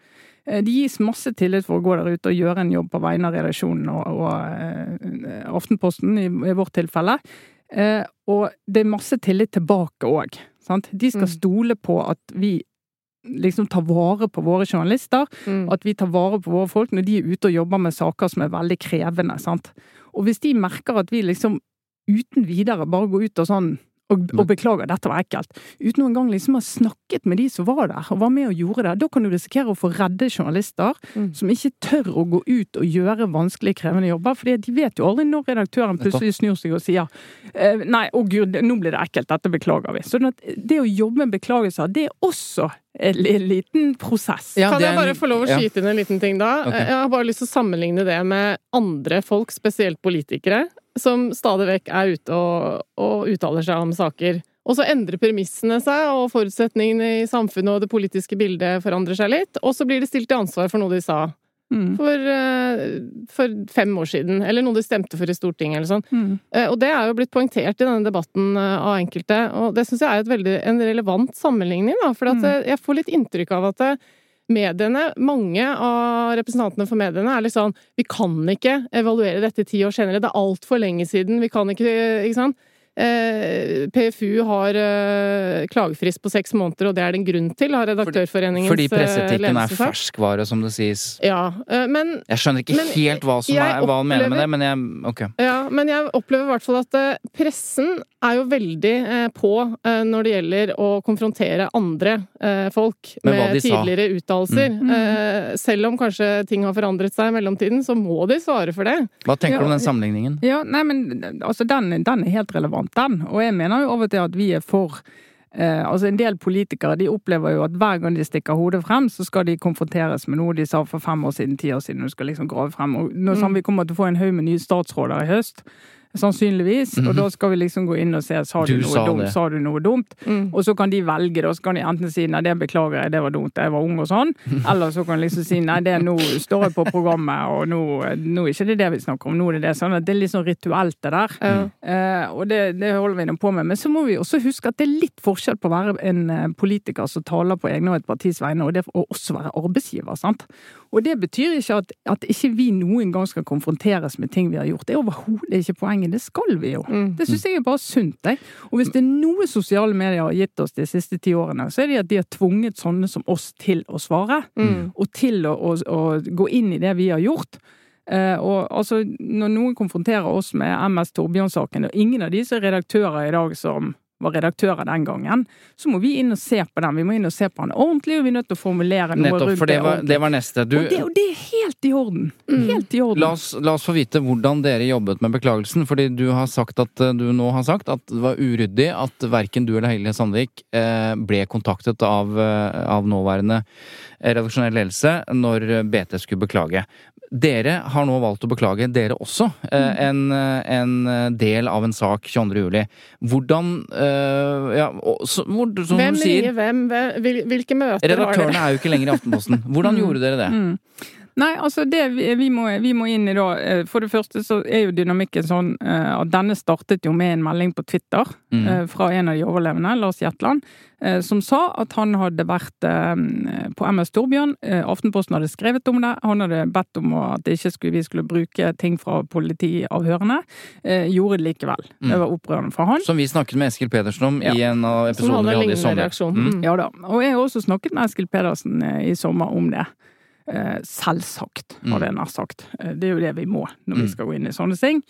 Eh, Det gis masse tillit for å gå der ute og gjøre en jobb på vegne av redaksjonen og, og eh, Aftenposten, i, i vårt tilfelle. Eh, og det er masse tillit tilbake òg. De skal Mm. stole på at vi liksom tar vare på våre journalister, Mm. at vi tar vare på våre folk når de er ute og jobber med saker som er veldig krevende. sant? Og hvis de merker at vi liksom uten videre bare går ut og sånn og, og beklager, dette var ekkelt, uten noen gang liksom ha snakket med de som var der, og var med og gjorde det, da kan du risikere å få redde journalister Mm. som ikke tør å gå ut og gjøre vanskelige, krevende jobber, for de vet jo aldri når redaktøren plutselig snur seg og sier eh, nei, å gud, nå blir det ekkelt, dette beklager vi. Så det å jobbe med beklagelser, det er også en liten prosess. Ja, kan jeg bare få lov å ja. skyte inn en liten ting da? Okay. Jeg har bare lyst til å sammenligne det med andre folk, spesielt politikere, som stadig vekk er ute og, og uttaler seg om saker. Og så endrer premissene seg, og forutsetningene i samfunnet og det politiske bildet forandrer seg litt, og så blir de stilt til ansvar for noe de sa Mm. for, eh, for fem år siden, eller noe de stemte for i Stortinget eller sånn. Mm. Eh, Og det er jo blitt poengtert i denne debatten eh, av enkelte, og det syns jeg er et veldig, en relevant sammenligning, da. For Mm. jeg får litt inntrykk av at eh, mediene, mange av representantene for mediene, er litt sånn Vi kan ikke evaluere dette ti år senere, det er altfor lenge siden, vi kan ikke Ikke sant? Eh, PFU har eh, klagefrist på seks måneder, og det er det en grunn til, har Redaktørforeningens Fordi presseetikken er ferskvare, som det sies. Ja, eh, men Jeg skjønner ikke Men helt hva, som er, hva han mener med det, men jeg Ok. Ja, men jeg opplever i hvert fall at eh, pressen er jo veldig eh, på eh, når det gjelder å konfrontere andre eh, folk Med med tidligere uttalelser. Mm. Eh, selv om kanskje ting har forandret seg i mellomtiden, så må de svare for det. Hva tenker Ja, du om den sammenligningen? Ja, nei, men altså, den, den er helt relevant, den. Og jeg mener jo av og til at vi er for eh, altså En del politikere de opplever jo at hver gang de stikker hodet frem, så skal de konfronteres med noe de sa for fem år siden, ti år siden. Du skal liksom grave frem. Og nå, sånn, Vi kommer til å få en haug med nye statsråder i høst. Sannsynligvis. Og da skal vi liksom gå inn og se sa du, Du noe sa dumt. det. Sa du noe dumt? Mm. Og så kan de velge, da. Så kan de enten si nei, det beklager jeg, det var dumt, jeg var ung og sånn. [laughs] Eller så kan de liksom si nei, det nå står jeg på programmet, og nå, nå er ikke det det vi snakker om, nå er det det. Sånn at det er litt sånn rituelt, det der. Mm. Eh, og det, det holder vi nå på med. Men så må vi også huske at det er litt forskjell på å være en eh, politiker som taler på egne og et partis vegne, og det å også være arbeidsgiver. sant? Og det betyr ikke at, at ikke vi noen gang skal konfronteres med ting vi har gjort. Det er overhodet ikke poenget. Det skal vi jo. Mm. Det syns jeg er bare sunt. Jeg. Og hvis det er noe sosiale medier har gitt oss de siste ti årene, så er det at de har tvunget sånne som oss til å svare. Mm. Og til å, å, å gå inn i det vi har gjort. Eh, og altså, når noen konfronterer oss med MS Torbjørn-saken, og ingen av de som er redaktører i dag som var redaktører den gangen, så må vi inn og se på den. Vi må inn og se på den ordentlig, og vi er nødt til å formulere noe Nettopp, rundt for det var, det var neste. Du, og, det, og det er helt i orden. Helt i orden. la, oss, la oss få vite hvordan dere jobbet med beklagelsen, fordi du har sagt at eh, du nå har sagt at det var uryddig at verken du eller Helge Sandvik eh, ble kontaktet av, eh, av nåværende redaksjonell ledelse når BT skulle beklage. Dere har nå valgt å beklage, dere også, eh, en, eh, en del av en sak 22. juli. Hvordan eh, Ja, og, så, hvor, som Hvem sier ringer hvem? Hvem- hvil- Hvilke møter har dere? Redaktørene er jo ikke lenger i Aftenposten. Hvordan gjorde dere det? Mm. Nei, altså det vi, vi, må, vi må inn i da eh, For det første så er jo dynamikken sånn eh, at denne startet jo med en melding på Twitter Mm. eh, fra en av de overlevende, Lars Jetland, som sa at han hadde vært på MS Torbjørn. Aftenposten hadde skrevet om det. Han hadde bedt om at det ikke skulle, vi skulle bruke ting fra politiavhørene. Gjorde det likevel. Mm. Det var opprørende for han. Som vi snakket med Eskil Pedersen om Ja. i en av episodene vi hadde i sommer. Mm. Ja da. Og jeg har også snakket med Eskil Pedersen i sommer om det. Eh, selvsagt, har jeg nær sagt. Eh, det er jo det vi må når Mm. vi skal gå inn i sånne ting.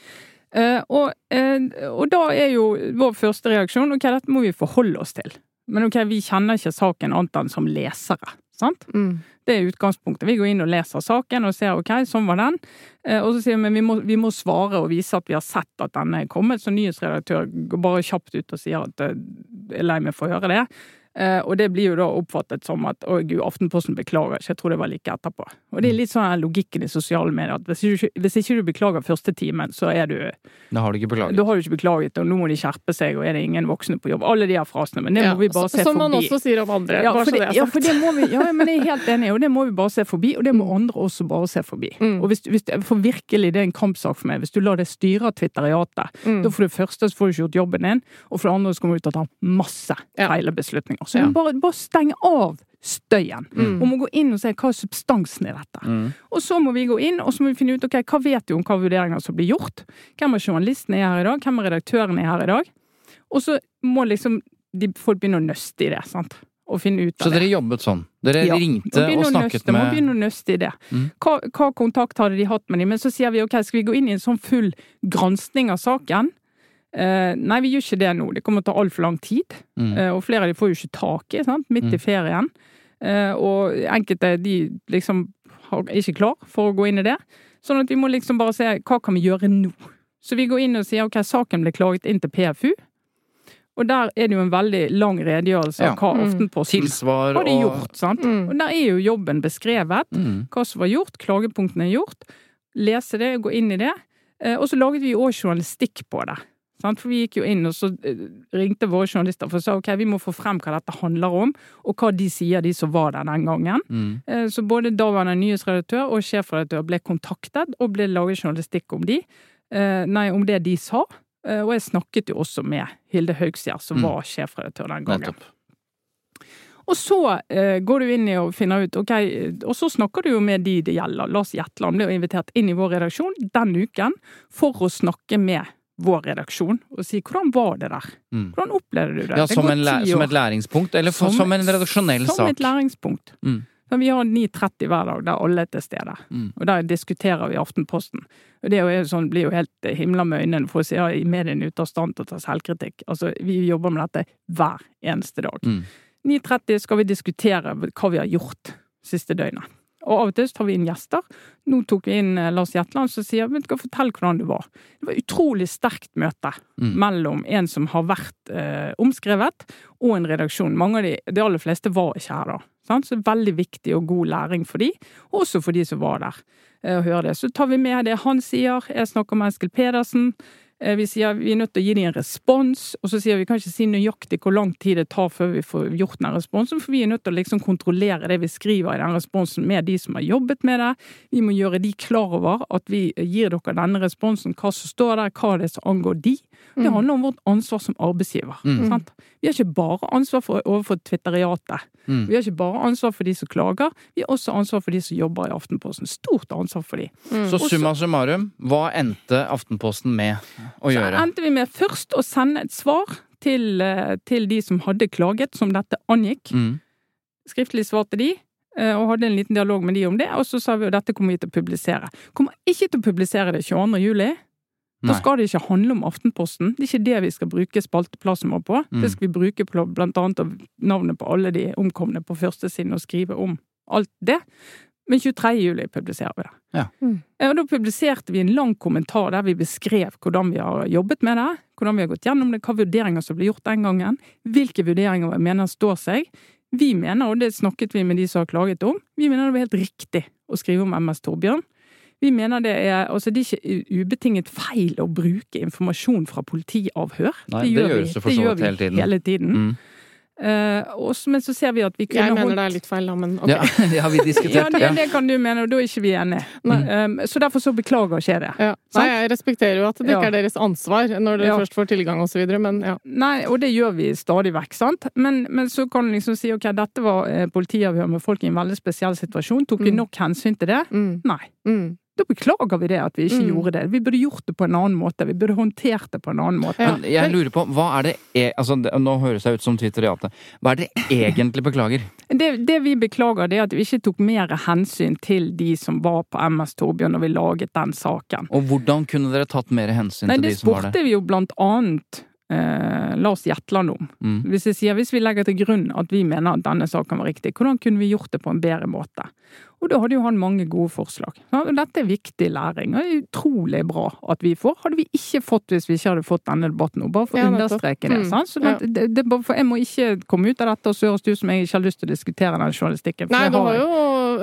Eh, og, eh, og da er jo vår første reaksjon ok, dette må vi forholde oss til. Men ok, vi kjenner ikke saken annet enn som lesere. Sant? Mm. Det er utgangspunktet. Vi går inn og leser saken og ser ok, sånn var den. Eh, og så sier vi men vi må, vi må svare og vise at vi har sett at denne er kommet. Så nyhetsredaktør går bare kjapt ut og sier at jeg er lei meg for å høre det. Eh, og det blir jo da oppfattet som at å gud, Aftenposten beklager ikke, jeg tror det var like etterpå. Og det er litt sånn logikken i sosiale medier at hvis ikke, hvis ikke du beklager første timen, så er du Da har du ikke beklaget. Da har du ikke beklaget, og nå må de skjerpe seg, og er det ingen voksne på jobb. Alle de her frasene. Men det Ja, må vi bare se Som man også sier om andre. Ja, bare så det, er sagt. ja, for det må vi, ja, men jeg er helt enig, og det må vi bare se forbi, og det må andre også bare se forbi. Mm. Og hvis, hvis, for virkelig, det er en kampsak for meg. Hvis du lar det styre Twitteriatet, Mm. da for det første så får du ikke gjort jobben din, og for det andre så kommer du til å ta masse Ja. feile beslutninger. Så Ja. bare, bare stenge av støyen, Mm. og må gå inn og se hva er substansen i dette. Mm. Og så må vi gå inn og så må vi finne ut ok, hva vet du om hva vurderinger som blir gjort. Hvem av journalistene er her i dag, hvem av redaktørene er her i dag. Og så må liksom de, folk begynne å nøste i det, sant. Og finne ut Så av det. dere jobbet sånn? Dere Ja, ringte og, og snakket nøste, Må med begynne å nøste i det. Mm. Hva, hva kontakt hadde de hatt med dem? Men så sier vi ok, skal vi gå inn i en sånn full gransking av saken? Eh, nei, vi gjør ikke det nå. Det kommer til å ta altfor lang tid. Mm. Eh, og flere av de får jo ikke tak i, sant? midt i Mm. ferien. Eh, og enkelte de liksom er ikke klar for å gå inn i det. Sånn at vi må liksom bare se hva kan vi gjøre nå. Så vi går inn og sier ok, saken ble klaget inn til PFU. Og der er det jo en veldig lang redegjørelse Ja. av hva Mm. Aftenposten Tilsvar har de og gjort. sant? Mm. Og der er jo jobben beskrevet. Mm. Hva som var gjort, klagepunktene er gjort. Lese det, gå inn i det. Eh, Og så laget vi òg journalistikk på det. For vi gikk jo inn og så eh, ringte våre journalister for å si ok, vi må få frem hva dette handler om, og hva de sier, de som var der den gangen. Mm. Eh, Så både daværende nyhetsredaktør og sjefredaktør ble kontaktet, og ble laget journalistikk om de. Eh, Nei, om det de sa. Og jeg snakket jo også med Hilde Haugsgjerd, som Mm. var sjefredaktør den gangen. Nettopp. Og så eh, går du inn i og finner ut, ok, og så snakker du jo med de det gjelder. Lars Jetland ble jo invitert inn i vår redaksjon den uken for å snakke med vår redaksjon og si hvordan var det der? Mm. Hvordan opplevde du det? Ja, som, det som et læringspunkt, eller for, som, en redaksjonell Som sak. et læringspunkt. Mm. Vi har 9.30 hver dag der alle er til stede. Mm. Og der diskuterer vi Aftenposten. Og det jo sånn, blir jo helt eh, himla med øynene for å si ja, mediene er ute av stand til å ta selvkritikk. Altså, vi jobber med dette hver eneste dag. Mm. 9.30 skal vi diskutere hva vi har gjort siste døgnet. Og av og til så tar vi inn gjester. Nå tok vi inn eh, Lars Jetland som sier men skal fortelle hvordan det var. Det var et utrolig sterkt møte Mm. mellom en som har vært eh, omskrevet, og en redaksjon. Mange av de, de aller fleste var ikke her da. Sant? Så veldig viktig og god læring for de, og også for de som var der. eh, å høre det. Så tar vi med det han sier. Jeg snakker med Eskil Pedersen. Eh, Vi sier vi er nødt til å gi dem en respons, og så sier vi vi kan ikke si nøyaktig hvor lang tid det tar før vi får gjort den responsen, for vi er nødt til å liksom kontrollere det vi skriver i den responsen med de som har jobbet med det. Vi må gjøre de klar over at vi gir dere denne responsen, hva som står der, hva det er som angår de. Det handler om vårt ansvar som arbeidsgiver. Mm. Sant? Vi har ikke bare ansvar for, overfor Twitteriatet. Mm. Vi har ikke bare ansvar for de som klager, vi har også ansvar for de som jobber i Aftenposten. Stort ansvar for de. Så summa summarum, hva endte Aftenposten med å Så endte vi med først å sende et svar til, eh, til de som hadde klaget, som dette angikk. Mm. Skriftlig svar til de, eh, og hadde en liten dialog med de om det. Og så sa vi at dette kommer vi til å publisere. Kommer ikke til å publisere det 22. juli. Da skal det ikke handle om Aftenposten. Det er ikke det vi skal bruke spalteplassen vår på. Mm. Det skal vi bruke på blant annet av navnet på alle de omkomne på førstesiden og skrive om alt det. Men 23. juli publiserer vi det. Ja. Mm. Eh, Og da publiserte vi en lang kommentar der vi beskrev hvordan vi har jobbet med det, hvordan vi har gått gjennom det, hva vurderinger som ble gjort den gangen, hvilke vurderinger vi mener står seg. Vi mener, og det snakket vi med de som har klaget om, vi mener det var helt riktig å skrive om MS Torbjørn. Vi mener det er, altså det er ikke ubetinget feil å bruke informasjon fra politiavhør. Nei, det gjør vi- det så det gjør vi hele tiden. hele tiden. Mm. Eh, men så ser vi at vi kunne holdt Jeg mener holdt- det er litt feil, da, men ok. Ja, [laughs] det har vi ja, diskutert. det, Ja. det kan du mene, og da er ikke vi enige. Nei. Um, så derfor så beklager ikke jeg det. Ja. Nei, jeg respekterer jo at det Ja. ikke er deres ansvar når dere Ja. først får tilgang videre, men ja. Nei, og det gjør vi stadig vekk, sant. Men, men så kan du liksom si ok, dette var eh, politiavhør med folk i en veldig spesiell situasjon. Tok vi Mm. nok hensyn til det? Mm. Nei. Mm. Da beklager vi det, at vi ikke Mm. gjorde det. Vi burde gjort det på en annen måte. Vi burde håndtert det på en annen måte. Ja. Men jeg lurer på, hva er det e altså, Nå høres jeg ut som twitteriate. Hva er det [laughs] egentlig beklager? Det, det vi beklager, det er at vi ikke tok mer hensyn til de som var på MS Torbjørn når vi laget den saken. Og hvordan kunne dere tatt mer hensyn Nei, til de som var spurte der? vi jo blant annet eh, Lars Jetland om. Mm. Hvis jeg sier, hvis vi legger til grunn at vi mener at denne saken var riktig, hvordan kunne vi gjort det på en bedre måte? Og da hadde jo han mange gode forslag. Ja, og Dette er viktig læring, og det er utrolig bra at vi får. Hadde vi ikke fått hvis vi ikke hadde fått denne debatten nå, bare for å Ja, understreke det. Mm. Sant? Så det, det, det, for jeg må ikke komme ut av dette og høres ut som jeg ikke har lyst til å diskutere den journalistikken. for Nei, det du har har jo,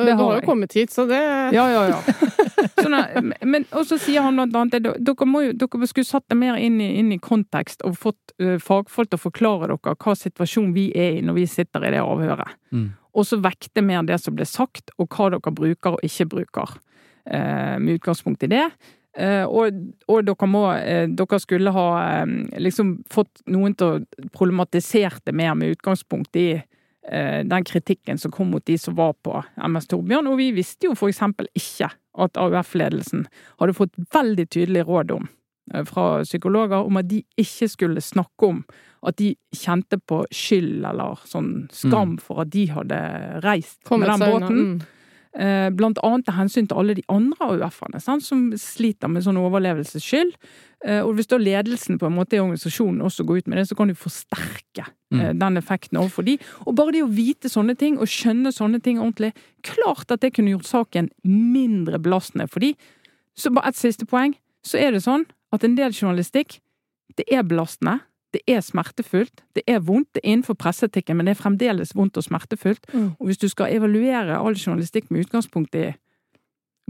har har jo kommet hit, så det Ja, ja, ja. [laughs] Sånn at- men, og så sier han blant annet at dere, må dere skulle satt det mer inn i, inn i kontekst og fått uh, fagfolk til å forklare dere hva situasjon vi er i når vi sitter i det avhøret. Mm. Og så vekte mer det som ble sagt, og hva dere bruker og ikke bruker, Uh, med utgangspunkt i det. Uh, og, og dere må uh, Dere skulle ha eh, liksom fått noen til å problematisere det mer med utgangspunkt i den kritikken som kom mot de som var på MS Torbjørn. Og vi visste jo for eksempel ikke at AUF-ledelsen hadde fått veldig tydelig råd om eh, fra psykologer om at de ikke skulle snakke om at de kjente på skyld eller sånn skam for at de hadde reist kommet med den båten. unna. Eh, Blant annet av hensyn til alle de andre AUF-ene som sliter med sånn overlevelsesskyld. Eh, Og hvis da ledelsen på en måte i organisasjonen også går ut med det, så kan du forsterke mm. den effekten overfor de. Og bare det å vite sånne ting, og skjønne sånne ting ordentlig, klart at det kunne gjort saken mindre belastende for de. Så bare et siste poeng, så er det sånn at en del journalistikk, det er belastende. Det er smertefullt, det er vondt, det er innenfor presseetikken, men det er fremdeles vondt og smertefullt. Mm. Og hvis du skal evaluere all journalistikk med utgangspunkt i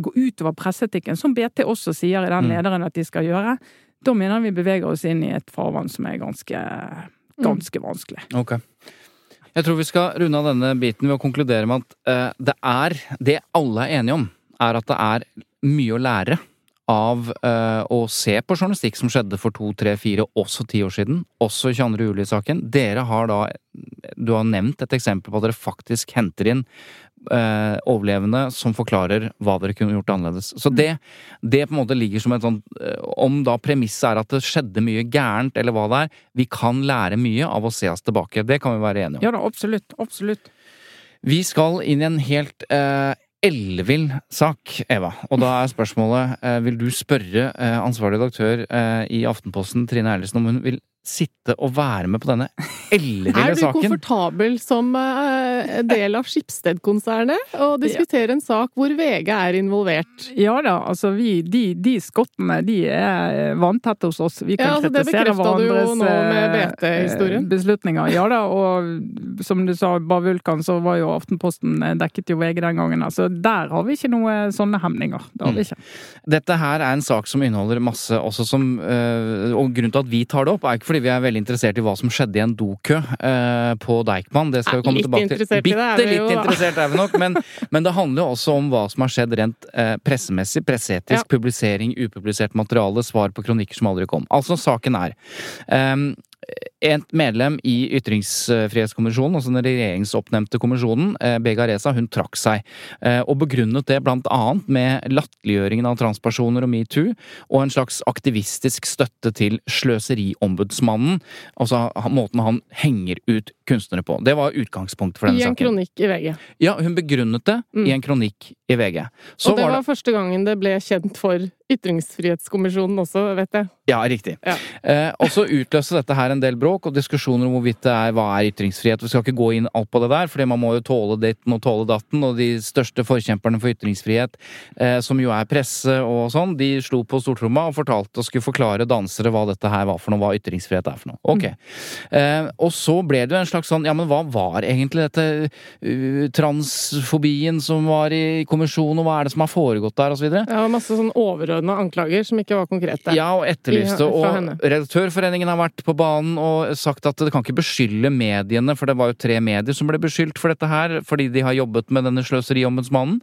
gå utover presseetikken, som BT også sier i den Mm. lederen at de skal gjøre, da mener vi beveger oss inn i et farvann som er ganske, ganske vanskelig. Ok. Jeg tror vi skal runde av denne biten ved å konkludere med at uh, det er Det alle er enige om, er at det er mye å lære av eh, å se på journalistikk som skjedde for to, tre, fire, også ti år siden. Også 22. juli-saken. Dere har da Du har nevnt et eksempel på at dere faktisk henter inn eh, overlevende som forklarer hva dere kunne gjort annerledes. Så det, det på en måte ligger som et sånt eh, Om da premisset er at det skjedde mye gærent, eller hva det er, vi kan lære mye av å se oss tilbake. Det kan vi være enige om. Ja da, absolutt. Absolutt. Vi skal inn i en helt eh, ellevill sak, Eva. Og da er spørsmålet eh, Vil du spørre eh, ansvarlig redaktør eh, i Aftenposten, Trine Eilertsen, om hun vil sitte og være med på denne elleville Er du komfortabel som uh, del av Skipsted-konsernet og diskutere en sak hvor VG er involvert? Ja da, altså vi, de, de skottene, de er vanntette hos oss. Vi kan Ja, altså, kritisere hverandres nå med eh, beslutninger. Ja da, og som du sa, Bavulkan, så var jo Aftenposten eh, dekket jo VG den gangen. Altså der har vi ikke noe sånne hemninger. Det har vi ikke. Dette her er en sak som inneholder masse også som uh, Og grunnen til at vi tar det opp, er ikke fordi vi er veldig interessert i hva som skjedde i en dokø eh, på Deichman. Det skal vi komme tilbake til. Bitte det litt jo, interessert er vi nok, men, men det handler jo også om hva som har skjedd rent eh, pressemessig, presseetisk, Ja. publisering, upublisert materiale, svar på kronikker som aldri kom. Altså, saken er ehm, et medlem i Ytringsfrihetskommisjonen, altså den regjeringsoppnevnte kommisjonen, eh, Bega Reza, hun trakk seg. Eh, og begrunnet det blant annet med latterliggjøringen av transpersoner og metoo, og en slags aktivistisk støtte til Sløseriombudsmannen. Altså måten han henger ut kunstnere på. Det var utgangspunktet for denne saken. I en saken. kronikk i VG. Ja, hun begrunnet det Mm. i en kronikk i VG. Så og det var var første gangen det ble kjent for Ytringsfrihetskommisjonen også, vet jeg. Ja, riktig. Ja. Eh, og så utløste dette her en del bråk og diskusjoner om hvorvidt det er hva er ytringsfrihet. Vi skal ikke gå inn alt på det der, fordi man må jo tåle ditten og tåle datten. Og de største forkjemperne for ytringsfrihet, eh, som jo er presse og sånn, de slo på stortromma og fortalte og skulle forklare dansere hva dette her var for noe, hva ytringsfrihet er for noe. Ok. Eh, og så ble det jo en slags sånn, ja men hva var egentlig dette uh, transfobien som var i kommisjonen, og hva er det som har foregått der, og så videre? Ja, masse sånn overordna anklager som ikke var konkrete. Ja, og etterlyste. Og. Redaktørforeningen har vært på banen og sagt at det kan ikke beskylde mediene, for det var jo tre medier som ble beskyldt for dette her, fordi de har jobbet med denne sløseriombudsmannen.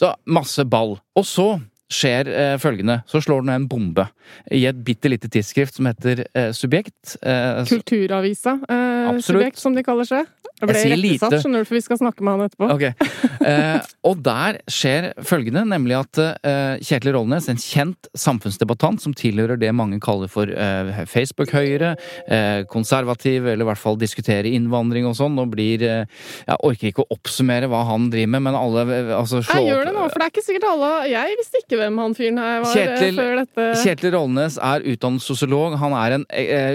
Så masse ball. Og så skjer eh, følgende. Så slår den en bombe i et bitte lite tidsskrift som heter eh, Subjekt. Eh, Kulturavisa, eh, subjekt, som de kaller seg. Jeg ble Jeg rettesatt, lite. skjønner du, for vi skal snakke med han etterpå. Okay. Eh, og der skjer følgende, nemlig at eh, Kjetil Rollnes, en kjent samfunnsdebattant som tilhører det mange kaller for eh, Facebook-høyre, eh, konservativ, eller i hvert fall diskuterer innvandring og sånn, og blir eh, Jeg orker ikke å oppsummere hva han driver med, men alle eh, altså, slå Jeg gjør det nå, for det er ikke sikkert alle Jeg visste ikke hvem han fyren her var Kjetil- før dette. Kjetil Rollnes er utdannet sosiolog. Han er en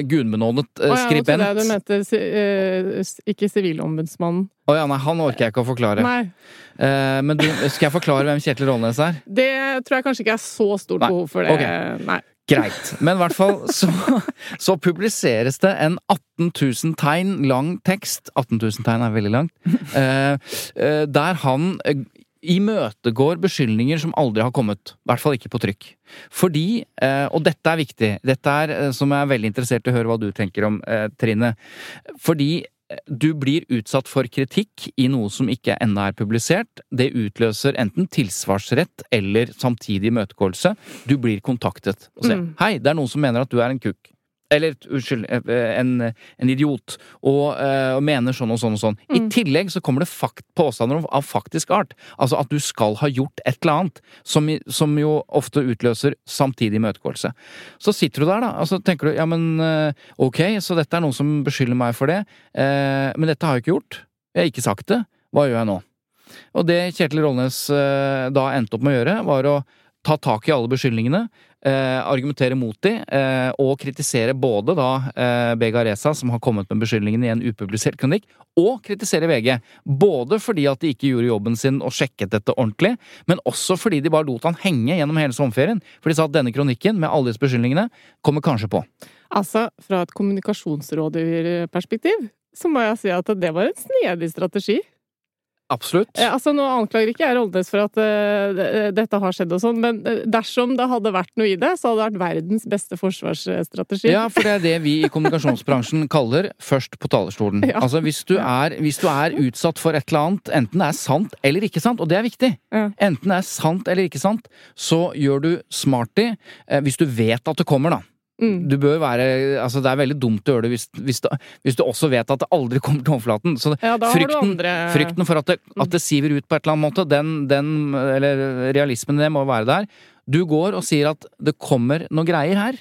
gudbenådet eh, Å ja, nå skribent. trodde jeg du mente ikke s- ikke Sivilombudsmannen. Å ja, nei, han orker jeg ikke å forklare. Eh, men du, skal jeg forklare hvem Kjetil Rollnes er? Det tror jeg kanskje ikke er så stort Nei, behov for det. Okay. Nei. Greit. Men i hvert fall så, så publiseres det en 18 000 tegn lang tekst 18 000 tegn er veldig langt. Eh, eh, der han eh, imøtegår beskyldninger som aldri har kommet. I hvert fall ikke på trykk. Fordi, eh, og dette er viktig, dette er som jeg er veldig interessert i å høre hva du tenker om, Trine. Fordi du blir utsatt for kritikk i noe som ikke ennå er publisert. Det utløser enten tilsvarsrett eller samtidig imøtegåelse. Du blir kontaktet og sier Mm. hei, det er noen som mener at du er en kukk. Eller unnskyld, eh, en, en idiot. Og, eh, og mener sånn og sånn og sånn. I tillegg så kommer det fakt, påstander av faktisk art. Altså at du skal ha gjort et eller annet. Som, som jo ofte utløser samtidig imøtegåelse. Så sitter du der, da, og så tenker du ja, men eh, ok, så dette er noen som beskylder meg for det. Eh, men dette har jeg ikke gjort. Jeg har ikke sagt det. Hva gjør jeg nå? Og det Kjetil Rollnes eh, da endte opp med å gjøre, var å ta tak i alle beskyldningene, eh, argumentere mot de, eh, og kritisere både da eh, Bega Reza, som har kommet med beskyldningene i en upublisert kronikk, og kritisere VG. Både fordi at de ikke gjorde jobben sin og sjekket dette ordentlig, men også fordi de bare lot han henge gjennom hele sommerferien. For de sa at denne kronikken, med alle disse beskyldningene, kommer kanskje på. Altså, fra et kommunikasjonsrådgiverperspektiv, så må jeg si at det var en snedig strategi. Absolutt. Altså, Nå anklager ikke jeg Rollnes for at uh, dette har skjedd og sånn, men eh, dersom det hadde vært noe i det, så hadde det vært verdens beste forsvarsstrategi. Ja, for det er det vi i kommunikasjonsbransjen [laughs] kaller først på talerstolen. Ja. Altså hvis du, er, hvis du er utsatt for et eller annet, enten det er sant eller ikke sant, og det er viktig, Ja. enten det er sant eller ikke sant, så gjør du smarty hvis du vet at det kommer, da. Mm. Du bør være, altså Det er veldig dumt å gjøre det hvis, hvis, du, hvis du også vet at det aldri kommer til overflaten. Så Ja, frykten, andre- frykten for at det, at det siver ut på et eller annet måte, den, den, eller realismen i det må være der. Du går og sier at det kommer noe greier her.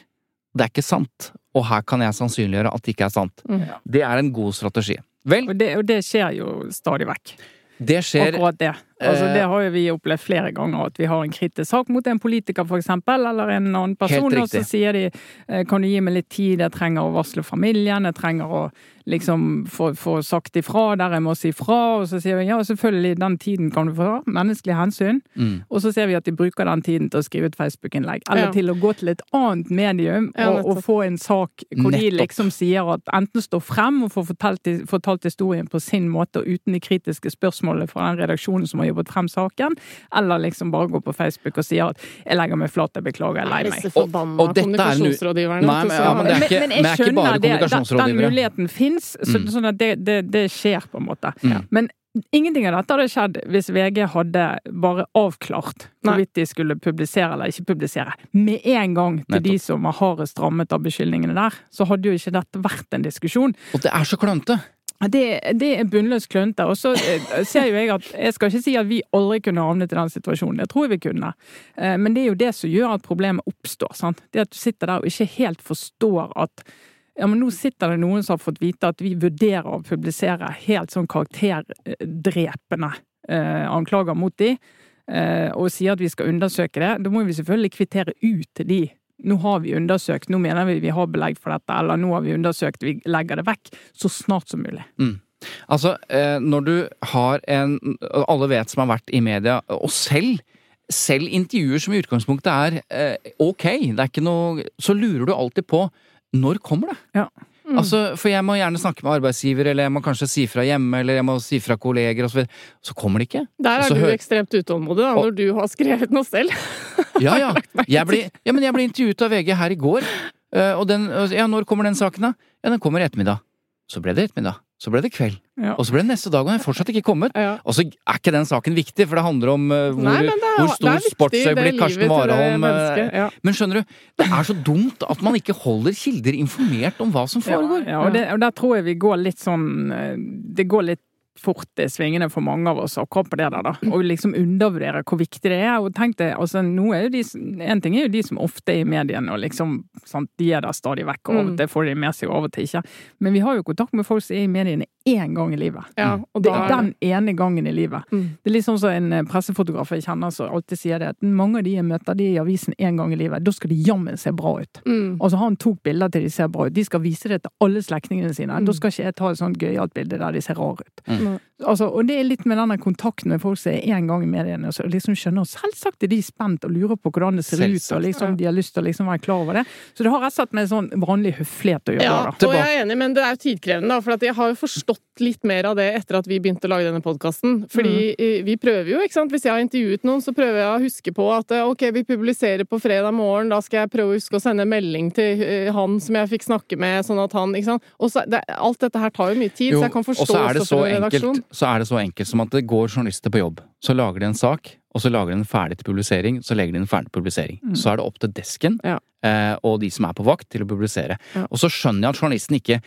Det er ikke sant, og her kan jeg sannsynliggjøre at det ikke er sant. Mm. Det er en god strategi. Vel, Og det, og det skjer jo stadig vekk. det skjer Akkurat det. Altså, Eh, det har jo vi opplevd flere ganger, at vi har en kritisk sak mot en politiker, eksempel, eller en annen person, og så sier de eh, kan du gi meg litt tid, jeg trenger å varsle familien, jeg trenger å liksom få, få sagt ifra der jeg må si fra, og så sier vi ja, selvfølgelig, den tiden kan du få ta, menneskelig hensyn, Mm. og så ser vi at de bruker den tiden til å skrive et Facebook-innlegg, eller Ja. til å gå til et annet medium Ja, og, og få en sak hvor de liksom sier at enten står frem og får fortalt, fortalt historien på sin måte og uten de kritiske spørsmålene fra den redaksjonen som har jobbet frem saken, eller liksom bare gå på Facebook og sier at 'jeg legger meg flat, jeg beklager, jeg er lei meg'. Og, og dette er kommunikasjonsrådgiverne. Nei, men- ja, men det er ikke- men, men jeg er ikke bare skjønner det. Den, den muligheten fins, så, Mm. sånn at det, det, det skjer, på en måte. Mm. Men Ingenting av dette hadde skjedd hvis VG hadde bare avklart hvorvidt de skulle publisere eller ikke publisere. Med en gang til Nettopp. de som var hardest rammet av beskyldningene der, så hadde jo ikke dette vært en diskusjon. Og det er så klønete! Det, det er bunnløst klønete. Og så eh, ser jo jeg at Jeg skal ikke si at vi aldri kunne havnet i den situasjonen. Det tror jeg vi kunne. Eh, Men det er jo det som gjør at problemet oppstår. sant? Det at du sitter der og ikke helt forstår at ja, men nå sitter det noen som har fått vite at vi vurderer å publisere helt sånn karakterdrepende eh, anklager mot de, og sier at vi skal undersøke det. Da må vi selvfølgelig kvittere ut de. Nå har vi undersøkt, nå mener vi vi har belegg for dette, eller nå har vi undersøkt, vi legger det vekk. Så snart som mulig. Altså, eh, når du har en Alle vet som har vært i media, og selv selv intervjuer som i utgangspunktet er eh, ok, det er ikke noe Så lurer du alltid på når kommer det? Ja. Altså, For jeg må gjerne snakke med arbeidsgiver, eller jeg må kanskje si fra hjemme, eller jeg må si fra kolleger osv. Så, så kommer det ikke. Der er du hø- ekstremt utålmodig, da, Og- når du har skrevet noe selv. [laughs] Ja, ja. [laughs] Jeg ble, ja, men jeg ble intervjuet av VG her i går. eh, Og den, ja, når kommer den saken, da? Ja, den kommer i ettermiddag. Så ble det ettermiddag. Så ble det kveld. Ja. Og så ble det neste dag, og den er fortsatt ikke kommet. Ja. Og så er ikke den saken viktig, for det handler om uh, hvor, Nei, er, hvor stor sportsøyeblikk Karsten Warholm eh, ja. Men skjønner du, det er så dumt at man ikke holder kilder informert om hva som foregår. Ja, og, det, og der tror jeg vi går litt sånn eh, Det går litt fort i svingene for mange av oss akkurat på det der, da. Og liksom undervurdere hvor viktig det er. Og tenk deg, altså nå er jo de En ting er jo de som ofte er i mediene og liksom sant, De er der stadig vekk, og av og til får de med seg, og av og til ikke. Men vi har jo kontakt med folk som er i mediene én gang i livet. Ja, og da er den ene gangen i livet. Mm. Det er litt sånn som en eh, pressefotograf jeg kjenner som alltid sier det, at mange av de jeg møter, de er i avisen én gang i livet. Da skal de jammen se bra ut. Mm. Og så har han tok bilder til de ser bra ut. De skal vise det til alle slektningene sine. Mm. Da skal ikke jeg ta et sånt gøyalt bilde der de ser rare ut. Mm. Altså, og det er litt med denne kontakten med folk som er én gang i mediene, og liksom skjønner Selvsagt er de spent og lurer på hvordan det ser ut, og liksom de har lyst til å liksom være klar over det. Så det har rett og slett med sånn vanlig høflighet å gjøre. Ja, da. og jeg er enig, men det er jo tidkrevende, da. For at jeg har jo forstått litt mer av det etter at vi begynte å lage denne podkasten. Fordi mm. vi prøver jo, ikke sant. Hvis jeg har intervjuet noen, så prøver jeg å huske på at eh, ok, vi publiserer på fredag morgen, da skal jeg prøve å huske å sende melding til eh, han som jeg fikk snakke med, sånn at han Ikke sant. Og så, det, alt dette her tar jo mye tid, så jeg kan forstå er også så for. Enkelt, så er det så enkelt som at det går journalister på jobb. Så lager de en sak, og så lager de en ferdig til publisering, så legger de en ferdig til publisering. Så er det opp til desken Ja. eh, og de som er på vakt, til å publisere. Ja. Og så skjønner jeg at journalisten ikke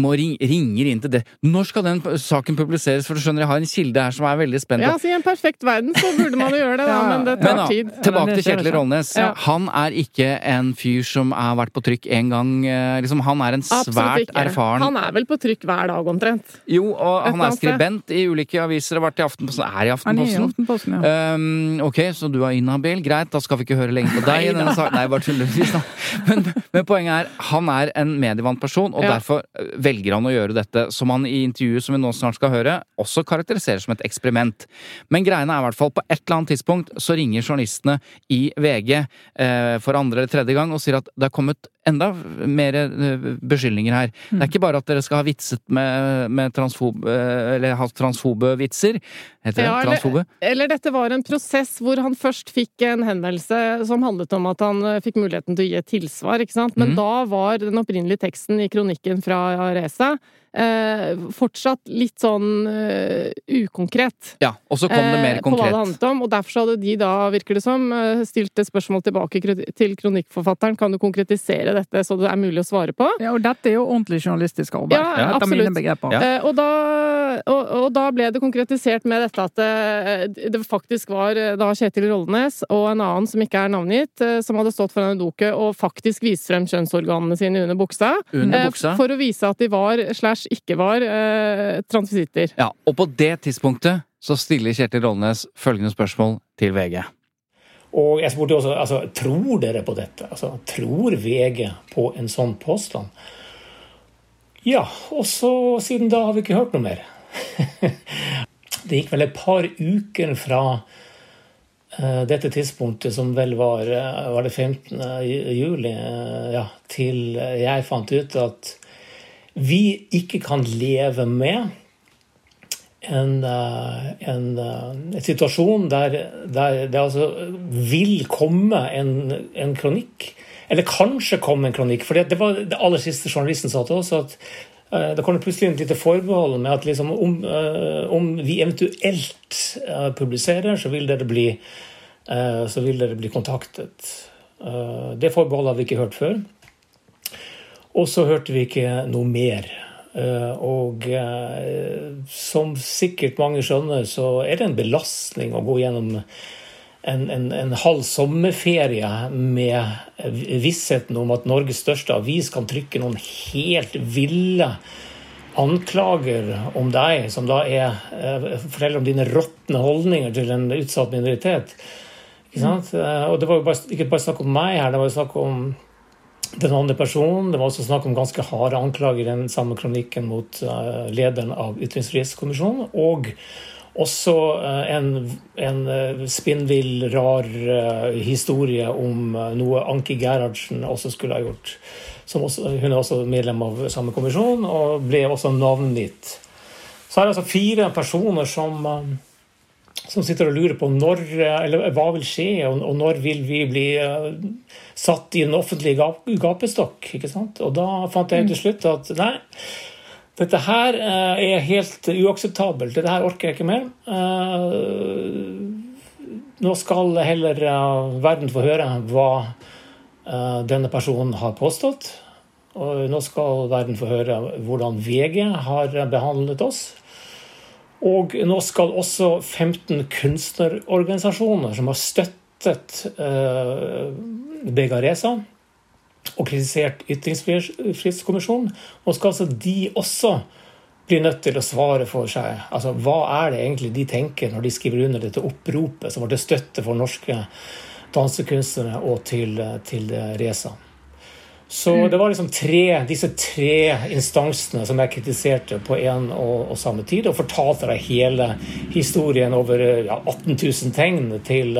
må ring, ringer inn til det. Når skal den saken publiseres? For du skjønner, jeg har en kilde her som er veldig spent. Ja, altså I en perfekt verden så burde man jo gjøre det, da, [laughs] Ja, men det Men tar da, tid. tilbake til Kjetil. Rollnes. Ja. Han er ikke en fyr som har vært på trykk én gang. eh, Liksom, han er en svært erfaren Han er vel på trykk hver dag, omtrent. Jo, og Et han er skribent i ulike aviser. Har vært i Aftenposten. Er i Han er i Aftenposten. Aftenposten, ja. Um, ok, så du er inhabil. Greit, da skal vi ikke høre lenge på deg i [laughs] denne saken. Nei, bare tullevis, [laughs] da. Men, men poenget er, han er en medievant person, og Ja. derfor øh, velger han å gjøre dette, som han i intervjuet som vi nå snart skal høre, også karakteriserer som et eksperiment. Men greiene er i hvert fall, på et eller annet tidspunkt så ringer journalistene i VG eh, for andre eller tredje gang og sier at det er kommet enda mer eh, beskyldninger her. Det er ikke bare at dere skal ha vitset med, med transfob... eh, Eller ha transfobe vitser. Heter det Ja, eller- transfobe? Eller dette var en prosess hvor han først fikk en henvendelse som handlet om at han eh, fikk muligheten til å gi et tilsvar, ikke sant. Men mm. da var den opprinnelige teksten i kronikken fra Reza eh, fortsatt litt sånn eh, ukonkret. Ja, og så kom det mer eh, På hva det handlet om, og derfor så hadde de da, virker det som, eh, stilt et spørsmål tilbake til kronikkforfatteren. Kan du konkretisere dette så det er mulig å svare på? Ja, og dette er jo ordentlig journalistisk arbeid. Ja, ja absolutt. Ja. Eh, og, da, og, og da ble det konkretisert med dette at det, det faktisk var eh, da Kjetil Rollenes og en annen som ikke er navngitt, eh, som hadde stått foran en doke og faktisk vist frem kjønnsorganene sine under buksa. Under eh, buksa. For å vise at de var, slash ikke var, eh, transvisitter. Ja, og på det tidspunktet så stiller Kjetil Rollnes følgende spørsmål til VG. Og jeg spurte også altså, tror dere på dette. Altså, tror VG på en sånn påstand? Ja, og så siden da har vi ikke hørt noe mer. [laughs] det gikk vel et par uker fra uh, dette tidspunktet, som vel var, uh, var det 15. juli, uh, ja, til jeg fant ut at vi ikke kan leve med en, eh, en, eh, en situasjon der, der det altså vil komme en, en kronikk. Eller kanskje komme en kronikk. For det var det aller siste journalisten sa til oss, at Det kommer plutselig et lite forbehold med at liksom, om, om, vi eventuelt publiserer, så vil dere bli, vil dere bli kontaktet. Det forbeholdet har vi ikke hørt før. Og så hørte vi ikke noe mer. Og som sikkert mange skjønner, så er det en belastning å gå gjennom en, en, en, halv sommerferie med vissheten om at Norges største avis kan trykke noen helt ville anklager om deg, som da er, eh, forteller om dine råtne holdninger til en utsatt minoritet. Ikke sant? Og det var jo bare, ikke bare snakk om meg her, det var jo snakk om den andre personen. Det var også snakk om ganske harde anklager i den samme kronikken mot uh, lederen av Ytringsfrihetskommisjonen. Og også eh, en, en eh, spinnvill, rar eh, historie om noe Anki Gerhardsen også skulle ha gjort. Også, hun er også medlem av samme kommisjon og ble også navngitt. Så er det altså fire personer som, som sitter og lurer på når, eller hva vil skje, og, når vil vi bli satt i en offentlig gapestokk. ikke sant? Og da fant jeg til slutt at nei, dette her eh, er helt uakseptabelt. Dette her orker jeg ikke mer. Eh, nå skal heller eh, verden få høre hva denne personen har påstått. Og nå skal verden få høre hvordan VG har behandlet oss. Og nå skal også 15 kunstnerorganisasjoner som har støttet Begaresa, og kritisert Ytringsfrihetskommisjonen. Nå skal altså de også bli nødt til å svare for seg. Altså, Hva er det egentlig de tenker når de skriver under dette oppropet som var til støtte for norske dansekunstnere og til, til Reza? Så mm. det var liksom tre, disse tre instansene som jeg kritiserte på en og, og samme tid, og fortalte deg hele historien over ja, 18 000 tegn til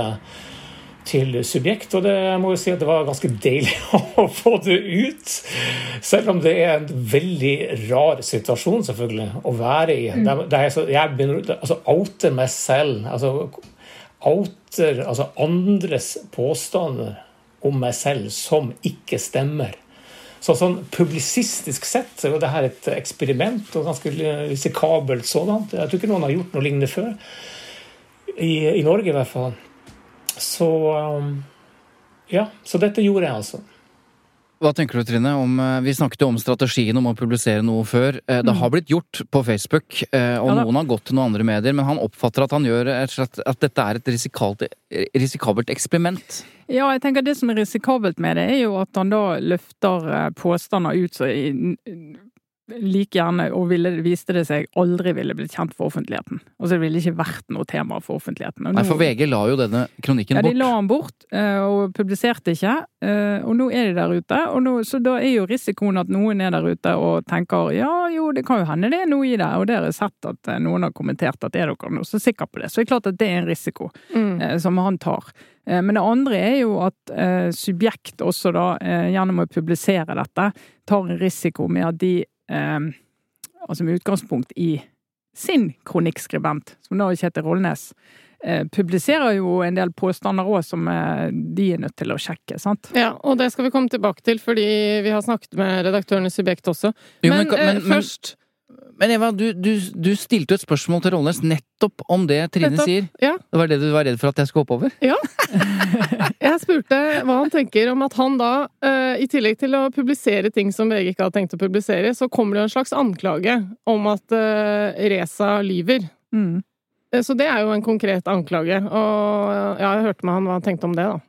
til subjekt. Og det må jo si at det var ganske deilig [laughs] å få det ut. Selv om det er en veldig rar situasjon selvfølgelig å være i. Mm. Det er, så, jeg begynner altså outer meg selv. altså Outer altså andres påstander om meg selv som ikke stemmer. Så sånn publisistisk sett er jo det her et eksperiment, og ganske risikabelt sådant. Jeg tror ikke noen har gjort noe lignende før. I, I Norge, i hvert fall. Så um, ja, så dette gjorde jeg altså. Hva tenker du, Trine? Om, eh, vi snakket jo om strategien om å publisere noe før. Eh, det har mm. blitt gjort på Facebook, eh, og ja, noen har gått til noen andre medier, men han oppfatter at han gjør at dette er et risikabelt eksperiment. Ja, jeg tenker det som er risikabelt med det, er jo at han da løfter påstander ut så like gjerne, og ville, viste det seg, aldri ville blitt kjent for offentligheten. Og så ville det ikke vært noe tema for offentligheten. Nå, Nei, for VG la jo denne kronikken bort. Ja, de la den bort, eh, og publiserte ikke. Eh, og nå er de der ute, og nå, så da er jo risikoen at noen er der ute og tenker ja, jo, det kan jo hende det er noe i det, og det har jeg sett at eh, noen har kommentert at er dere noe så sikker på det. Så det er klart at det er en risiko mm. som han tar. Men det andre er jo at eh, subjekt også da, eh, gjennom å publisere dette, tar en risiko med at de altså med utgangspunkt i sin kronikkskribent, som da ikke Kjetil Rollnes, eh, publiserer jo en del påstander òg som eh, de er nødt til å sjekke, sant? Ja, og det skal vi komme tilbake til, fordi vi har snakket med redaktøren i Subjekt også. Jo, men, men, men først men Eva, du, du, du stilte et spørsmål til Rollnes nettopp om det Trine nettopp, sier. Ja. Det var det du var redd for at jeg skulle hoppe over? Ja. [laughs] Jeg spurte hva han tenker om at han da, uh, i tillegg til å publisere ting som VG ikke hadde tenkt å publisere, så kommer det jo en slags anklage om at uh, Reza lyver. Mm. Uh, så det er jo en konkret anklage. Og ja, jeg hørte med han hva han tenkte om det, da.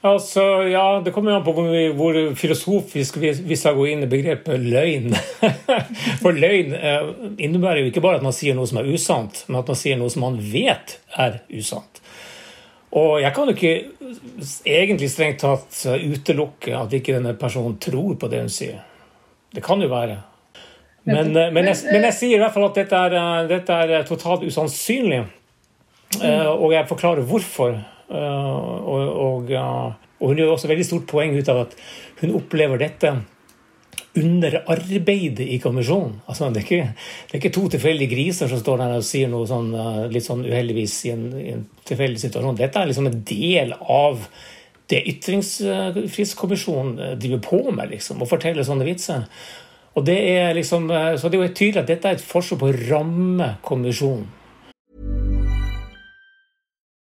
Altså, ja, Det kommer an på hvor, hvor filosofisk vi, vi, skal gå inn i begrepet løgn. [laughs] For løgn eh, innebærer jo ikke bare at man sier noe som er usant, men at man sier noe som man vet er usant. Og jeg kan jo ikke egentlig strengt tatt utelukke at ikke denne personen tror på det hun sier. Det kan jo være. Men, eh, men, jeg, men jeg, sier i hvert fall at dette er, eh, dette er totalt usannsynlig. Eh, og jeg forklarer hvorfor. Eh, og, og, og hun gjør også veldig stort poeng ut av at hun opplever dette under arbeidet i kommisjonen. Altså, det, er ikke, det, er ikke, to tilfeldige griser som står der og sier noe sånn, eh, litt sånn uheldigvis i en, i en tilfeldig situasjon. Dette er liksom en del av det Ytringsfrihetskommisjonen driver på med, liksom, å fortelle sånne vitser. Og det er liksom, eh, så det er jo tydelig at dette er et forsøk på å ramme kommisjonen.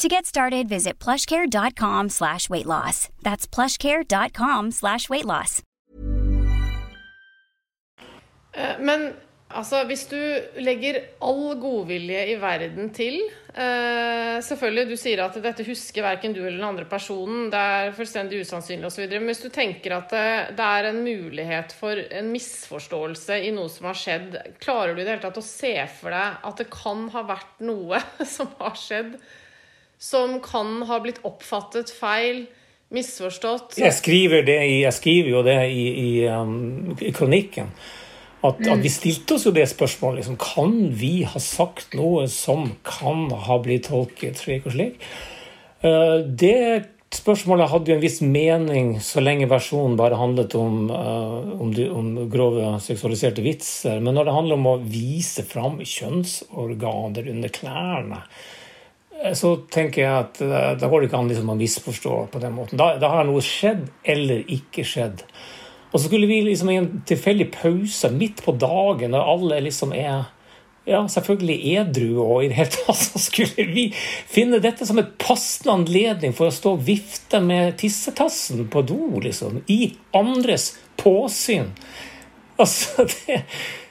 To get started, visit plushcare.com slash weight loss. That's plushcare.com slash weight loss. Eh, Men altså, hvis du legger all godvilje i verden til eh, Selvfølgelig, du sier at dette husker verken du eller den andre personen. Det er fullstendig usannsynlig osv. Men hvis du tenker at det, det er en mulighet for en misforståelse i noe som har skjedd, klarer du i det hele tatt å se for deg at det kan ha vært noe [laughs] som har skjedd, som kan ha blitt oppfattet feil, misforstått? Jeg skriver, det i, jeg skriver jo det i, i, um, i kronikken. At, at vi stilte oss jo det spørsmålet. Liksom, kan vi ha sagt noe som kan ha blitt tolket slik og slik? Uh, det spørsmålet hadde jo en viss mening så lenge versjonen bare handlet om, uh, om, de, om grove seksualiserte vitser. Men når det handler om å vise fram kjønnsorganer under klærne, eh, så tenker jeg at uh, da går det ikke an liksom, å misforstå på den måten. Da, da har noe skjedd eller ikke skjedd. Og så skulle vi liksom i en tilfeldig pause midt på dagen, når alle liksom er ja, selvfølgelig edru, og i det hele tatt [laughs] så skulle vi finne dette som et passende anledning for å stå og vifte med tissetassen på do, liksom. I andres påsyn. Altså, [laughs] det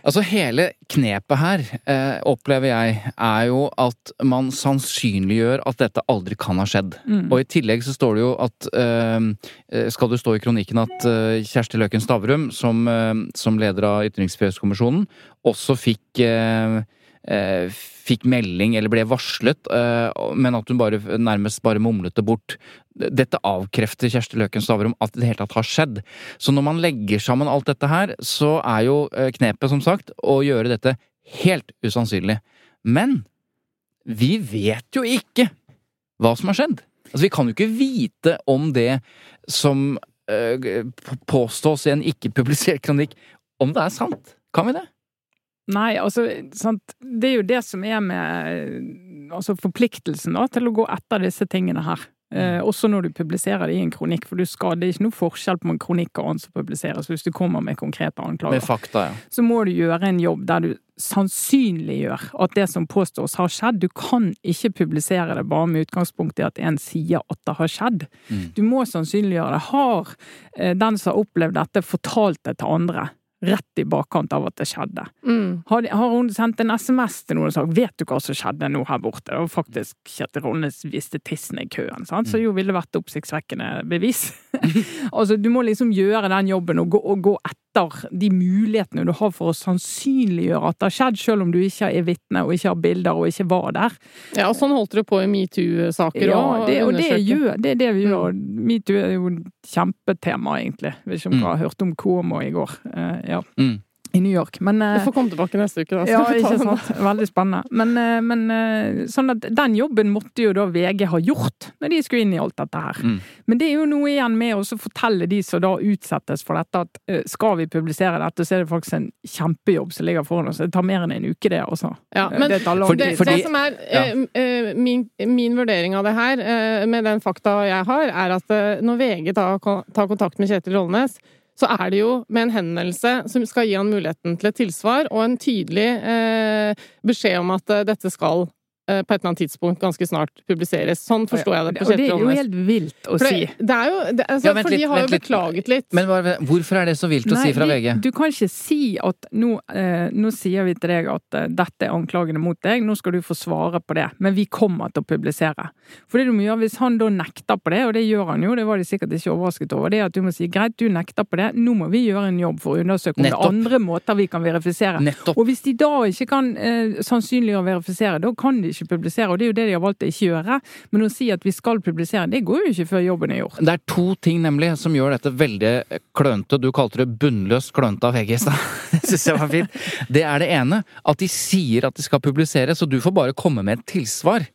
Altså Hele knepet her, eh, opplever jeg, er jo at man sannsynliggjør at dette aldri kan ha skjedd. Mm. Og i tillegg så står det jo at eh, Skal det stå i kronikken at eh, Kjersti Løken Stavrum, som, eh, som leder av Ytringsfrihetskommisjonen, også fikk eh, eh, fikk melding eller ble varslet, eh, men at hun bare, nærmest bare mumlet det bort. Dette avkrefter Kjersti Løken Stavrum at det hele tatt har skjedd. Så når man legger sammen alt dette her, så er jo eh, knepet, som sagt, å gjøre dette helt usannsynlig. Men vi vet jo ikke hva som har skjedd. Altså, vi kan jo ikke vite om det som eh, påstås i en ikke-publisert kronikk, om det er sant. Kan vi det? Nei, altså, sant? det er jo det som er med altså forpliktelsen da, til å gå etter disse tingene her. Eh, også når du publiserer det i en kronikk, for du skal, det er ikke noe forskjell på en kronikk og annet som publiseres hvis du kommer med konkrete anklager. Med fakta, ja. Så må du gjøre en jobb der du sannsynliggjør at det som påstås har skjedd. Du kan ikke publisere det bare med utgangspunkt i at en sier at det har skjedd. Mm. Du må sannsynliggjøre det. Har eh, den som har opplevd dette, fortalt det til andre? Rett i bakkant av at det skjedde. Mm. Har, har hun sendt en SMS til noen og sagt 'vet du hva som skjedde nå her borte'? Det var faktisk Kjetil Rollnes viste tissen i køen, sant? så jo ville det vært oppsiktsvekkende bevis. [laughs] altså, du må liksom gjøre den jobben og gå, og gå etter de mulighetene du har for å sannsynliggjøre at det har skjedd, selv om du ikke er vitne og ikke har bilder og ikke var der. Ja, og sånn holdt dere på i metoo-saker Ja, òg. det, og det, gjør, det er det vi gjør. Metoo er jo et kjempetema, egentlig. Vet ikke om dere har hørt om Komo i går. Uh, ja. Mm. I New York. Men du Vi får komme tilbake neste uke, da. ja, ikke sant. Veldig spennende. Men, eh, men eh, sånn at den jobben måtte jo da VG ha gjort når de skulle inn i alt dette her. Mm. Men det er jo noe igjen med å fortelle de som da utsettes for dette, at eh, skal vi publisere dette, så er det faktisk en kjempejobb som ligger foran oss. Det tar mer enn en uke, det, altså. Ja, Eh, men det tar fordi- det, som er eh, eh, min, min vurdering av det her, eh, med den fakta jeg har, er at eh, når VG tar, tar kontakt med Kjetil Rollnes, så er det jo med en henvendelse som skal gi han muligheten til et tilsvar, og en tydelig eh, beskjed om at eh, dette skal på et eller annet tidspunkt ganske snart publiseres. Sånn forstår jeg det på Og det er jo helt vilt å si. det, det er jo det, altså, Ja, vent For de har jo beklaget litt. Men hvorfor er det så vilt å si fra VG? Du kan ikke si at nå, eh, nå sier vi til deg at eh, dette er anklagene mot deg, nå skal du få svare på det, men vi kommer til å publisere. For det du må gjøre, hvis han da nekter på det, og det gjør han jo, det var de sikkert ikke overrasket over, det er at du må si greit, du nekter på det, nå må vi gjøre en jobb for å undersøke om det er andre måter vi kan verifisere. Nettopp. Og hvis de da ikke kan eh, sannsynliggjøre og verifisere, da kan de ikke publisere, og det er jo det de har valgt å ikke gjøre. Men å si at vi skal publisere, det går jo ikke før jobben er gjort. Det er to ting nemlig som gjør dette veldig klønete. Du kalte det bunnløst klønete av VG i stad. [laughs] Det syns jeg var fint. Det er det ene. At de sier at de skal publisere, så du får bare komme med et tilsvar.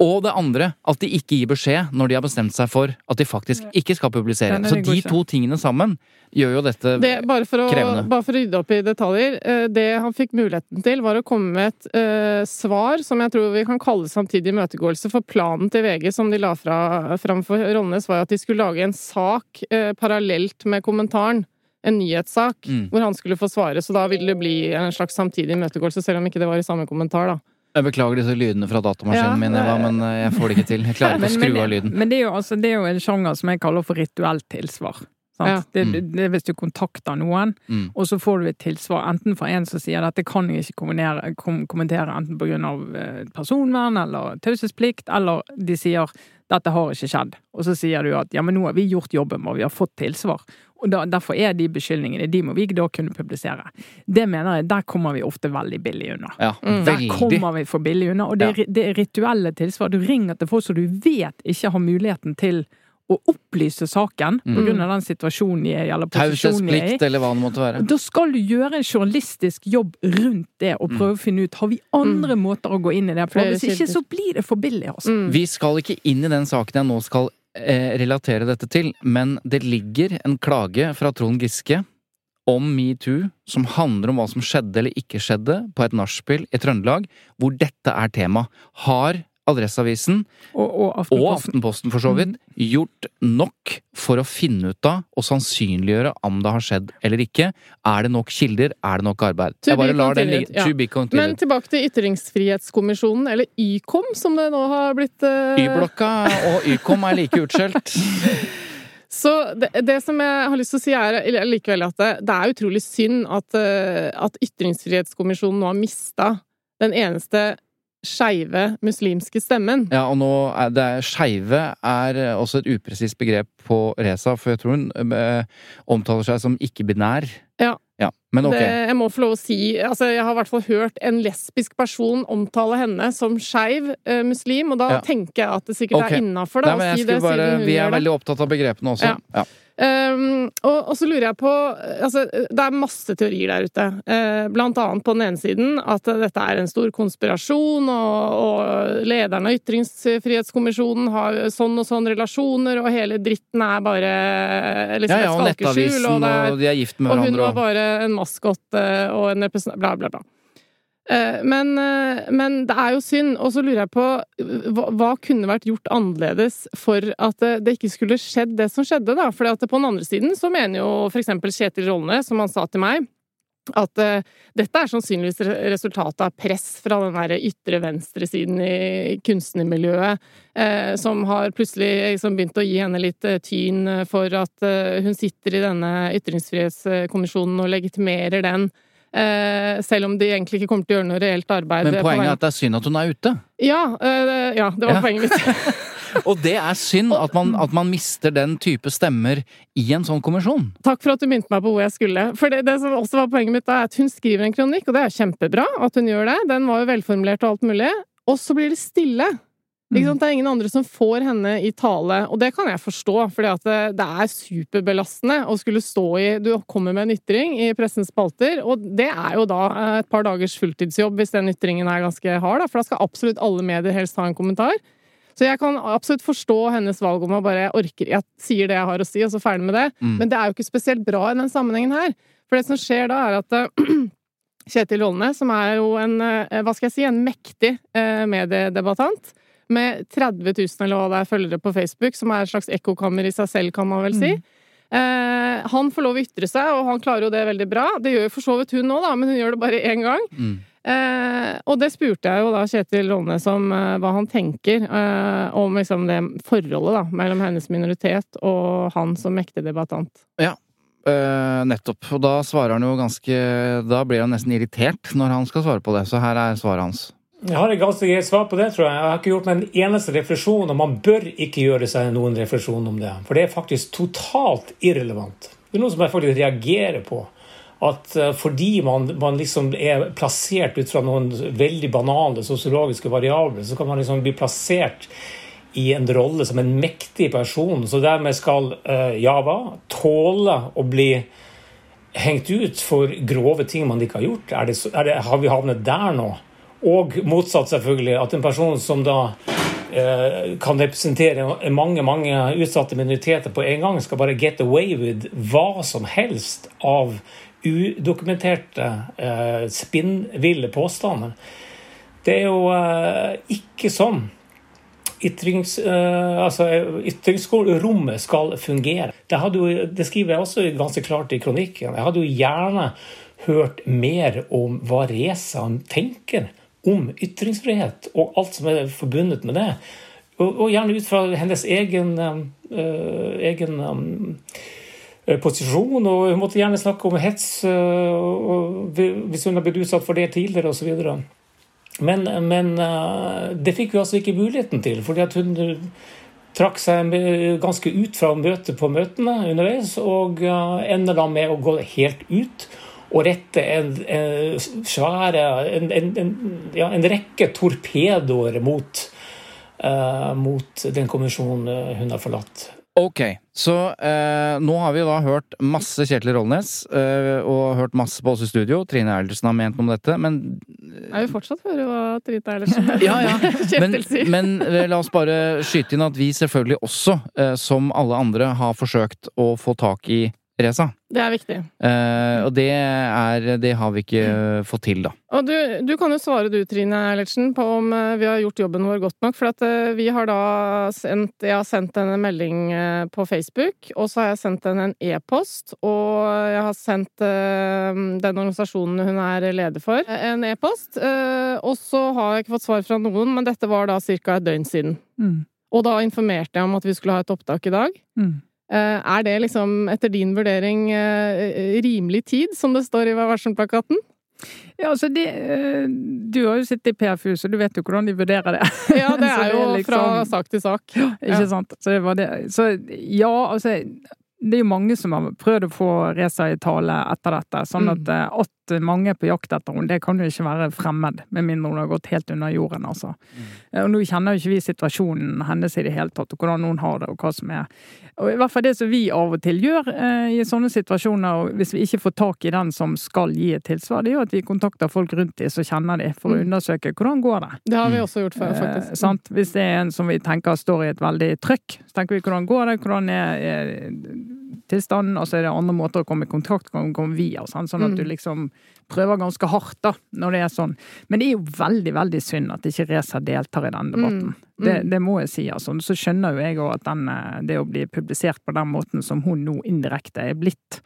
Og det andre, at de ikke gir beskjed når de har bestemt seg for at de faktisk ikke skal publisere. Så de to tingene sammen gjør jo dette Det, bare, for å, krevende. bare for å rydde opp i detaljer. eh, Det han fikk muligheten til, var å komme med et uh, svar som jeg tror vi kan kalle samtidig imøtegåelse. For planen til VG som de la fra, fram for Ronnes, var at de skulle lage en sak uh, parallelt med kommentaren. En nyhetssak Mm. hvor han skulle få svare. Så da ville det bli en slags samtidig imøtegåelse, selv om ikke det var i samme kommentar, da. Jeg beklager disse lydene fra datamaskinen Ja, min, Eva, men eh, jeg får det ikke til. Jeg klarer ikke [laughs] å skru av lyden. men det, er jo, altså, det er jo en sjanger som jeg kaller for rituelt tilsvar. Sant? Ja. Det, Mm. det, det er hvis du kontakter noen, Mm. og så får du et tilsvar enten fra en som sier dette kan jeg ikke kommentere, kom, kommentere enten av eh, personvern eller taushetsplikt, eller de sier dette har ikke skjedd. Og så sier du at ja, men nå har vi gjort jobben vår, vi har fått tilsvar. Og da, derfor er de beskyldningene, de må vi da kunne publisere. Det mener jeg, der kommer vi ofte veldig billig unna. Ja, Mm. Der kommer vi for billig unna. Og det, er- det er rituelle tilsvar. Du ringer til folk som du vet ikke har muligheten til å opplyse saken Mm. av den situasjonen de er i, eller posisjonen de er i. Eller hva det måtte være. Da skal du gjøre en journalistisk jobb rundt det, og prøve å finne ut har vi andre måter å gå inn i det på. Hvis ikke, så blir det for billig, altså. Mm. Vi skal ikke inn i den saken jeg nå skal eh, relatere dette til, men det ligger en klage fra Trond Giske om metoo som handler om hva som skjedde eller ikke skjedde på et nachspiel i Trøndelag, hvor dette er tema. Har Adresseavisen Og, og og Aftenposten. Aftenposten for så vidt gjort nok for å finne ut av og sannsynliggjøre om det har skjedd eller ikke? Er det nok kilder? Er det nok arbeid? To Jeg bare lar den continued, ligge. ja. Men tilbake til Ytringsfrihetskommisjonen, eller YKOM, som det nå har blitt uh... Y-blokka og Ykom er like utskjelt. [laughs] Så det, det som jeg har lyst til å si, er likevel at det, det er utrolig synd at, eh, at Ytringsfrihetskommisjonen nå har mista den eneste skeive muslimske stemmen. Ja, og nå er det skeive er også et upresist begrep på Reza, for jeg tror hun eh, omtaler seg som ikke-binær. Ja. Men ok. Det, jeg må få lov å si altså Jeg har i hvert fall hørt en lesbisk person omtale henne som skeiv eh, muslim, og da Ja. tenker jeg at det sikkert okay. er innafor å si det, bare, vi er veldig opptatt av begrepene også. Ja. Ja. Um, og, og så lurer jeg på altså, Det er masse teorier der ute. Uh, blant annet på den ene siden at dette er en stor konspirasjon, og, og lederen av Ytringsfrihetskommisjonen har sånn og sånn relasjoner, og hele dritten er bare liksom, Ja, ja, og et skalkeskjul. Og, er, og de er gift med og hun var bare en maskot eh, og en representant Bla, bla, bla. Eh, Men, eh, men det er jo synd. Og så lurer jeg på hva, hva kunne vært gjort annerledes for at det, det ikke skulle skjedd det som skjedde, da? For på den andre siden så mener jo eksempel Kjetil Rollnes, som han sa til meg, at uh, dette er sannsynligvis resultatet av press fra den der ytre venstresiden i kunstnermiljøet, uh, som har plutselig liksom begynt å gi henne litt uh, tyn eh, for at eh, hun sitter i denne ytringsfrihetskommisjonen og legitimerer den. Eh, selv om de egentlig ikke kommer til å gjøre noe reelt arbeid. Men poenget er at det er synd at hun er ute. Ja, eh, ja, det var Ja. poenget mitt. [laughs] Og det er synd at man, at man mister den type stemmer i en sånn kommisjon. Takk for at du minte meg på hvor jeg skulle. For det, det som også var poenget mitt, er at hun skriver en kronikk, og det er kjempebra at hun gjør det. Den var jo velformulert og alt mulig. Og så blir det stille. Ikke sant? Det er ingen andre som får henne i tale, og det kan jeg forstå, For det, det er superbelastende å skulle stå i Du kommer med en ytring i pressens spalter, og det er jo da et par dagers fulltidsjobb hvis den ytringen er ganske hard, da, for da skal absolutt alle medier helst ha en kommentar. Så jeg kan absolutt forstå hennes valg om å bare jeg orker Jeg sier det jeg har å si, og så ferdig med det. Mm. Men det er jo ikke spesielt bra i den sammenhengen her. For det som skjer da, er at eh, [clears throat] Kjetil Rollnes, som er jo en, eh, hva skal jeg si, en mektig eh, mediedebattant, med 30 000 eller hva det er følgere på Facebook, som er et slags ekkokammer i seg selv, kan man vel si. Eh, han får lov å ytre seg, og han klarer jo det veldig bra. Det gjør jo for så vidt hun nå, da, men hun gjør det bare én gang. Mm. Eh, og det spurte jeg jo da Kjetil Rånes om eh, hva han tenker eh, om liksom det forholdet da, mellom hennes minoritet og han som mektig debattant. Ja, eh, nettopp. Og da svarer han jo ganske Da blir han nesten irritert når han skal svare på det, så her er svaret hans. Jeg har et ganske greit svar på det, tror jeg. Jeg har ikke gjort meg en eneste refleksjon, og man bør ikke gjøre seg noen refleksjon om det. For det er faktisk totalt irrelevant. Det er noe som jeg faktisk reagerer på at eh, fordi man, man, liksom er plassert ut fra noen veldig banale sosiologiske variabler, så kan man liksom bli plassert i en rolle som en mektig person, så dermed skal uh, Java tåle å bli hengt ut for grove ting man ikke har gjort. Er det, er det, har vi havnet der nå? Og motsatt, selvfølgelig, at en person som da eh, kan representere mange mange utsatte minoriteter på en gang, skal bare get away with hva som helst av udokumenterte, eh, spinnville påstander. Det er jo eh, ikke sånn ytrings, eh, altså, ytringsrommet skal fungere. Det, jo, det, skriver jeg også ganske klart i kronikken. Jeg hadde jo gjerne hørt mer om hva Reza tenker om ytringsfrihet og alt som er forbundet med det. Og, og gjerne ut fra hennes egen, øh, egen Eh, posisjon, og hun måtte gjerne snakke om hets eh, hvis hun har blitt utsatt for det tidligere osv. Men, men det fikk hun altså ikke muligheten til, fordi at hun trakk seg ganske ut fra møte på møtene underveis, og ender da med å gå helt ut og rette en, en svære en, en, ja, en, rekke torpedoer mot, uh, mot den kommisjonen hun har forlatt. Ok, så eh, nå har vi da hørt masse Kjetil Rollnes, eh, og hørt masse på oss i studio. Trine Eilertsen har ment noe om dette, men Jeg vil fortsatt høre hva Trine Eilertsen [laughs] ja, ja. [laughs] men, men eh, la oss bare skyte inn at vi selvfølgelig også, eh, som alle andre, har forsøkt å få tak i Reza. Det er viktig. Eh, og det, er, det har vi ikke mm. fått til, da. Og du, du, kan jo svare du, Trine Eilertsen, på om uh, vi har gjort jobben vår godt nok. For at vi har da sendt Jeg har sendt henne en melding på Facebook, og så har jeg sendt henne en e-post. Og jeg har sendt den organisasjonen hun er leder for, en e-post. og så har jeg ikke fått svar fra noen, men dette var da ca. et døgn siden. Mm. Og da informerte jeg om at vi skulle ha et opptak i dag. Mm. Eh, er det liksom, etter din vurdering, eh, rimelig tid, som det står i Vær varsom-plakaten? Ja, altså det, eh, Du har jo sittet i PFU, så du vet jo hvordan de vurderer det. Ja, det [laughs] er jo liksom, fra sak til sak. Ja, ikke sant. Så, det var det. så ja, altså det er jo mange som har prøvd å få Reza i tale etter dette. Sånn at, mm. at mange er på jakt etter henne, det kan jo ikke være fremmed. Med mindre hun har gått helt under jorden, altså. Mm. Og nå kjenner jo ikke vi situasjonen hennes i det hele tatt, og hvordan hun har det, og hva som er Og i hvert fall det som vi av og til gjør eh, i sånne situasjoner, og hvis vi ikke får tak i den som skal gi et tilsvar, det er jo at vi kontakter folk rundt de som kjenner de, for mm. å undersøke hvordan går det. Det har vi også gjort før, faktisk. Eh, sant? Hvis det er en som vi tenker står i et veldig trøkk, så tenker vi hvordan går det, hvordan er, er tilstanden, og så er det andre måter å komme i kontakt komme via, sånn, sånn at mm. du liksom prøver ganske hardt da, når det er sånn. Men det er jo veldig, veldig synd at ikke Reza deltar i den debatten. Mm. Mm. Det, det, må jeg si, altså. Så skjønner jo jeg òg at den, eh, det å bli publisert på den måten som hun nå indirekte er blitt,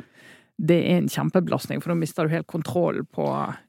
det er en kjempebelastning, for da mister du helt kontroll på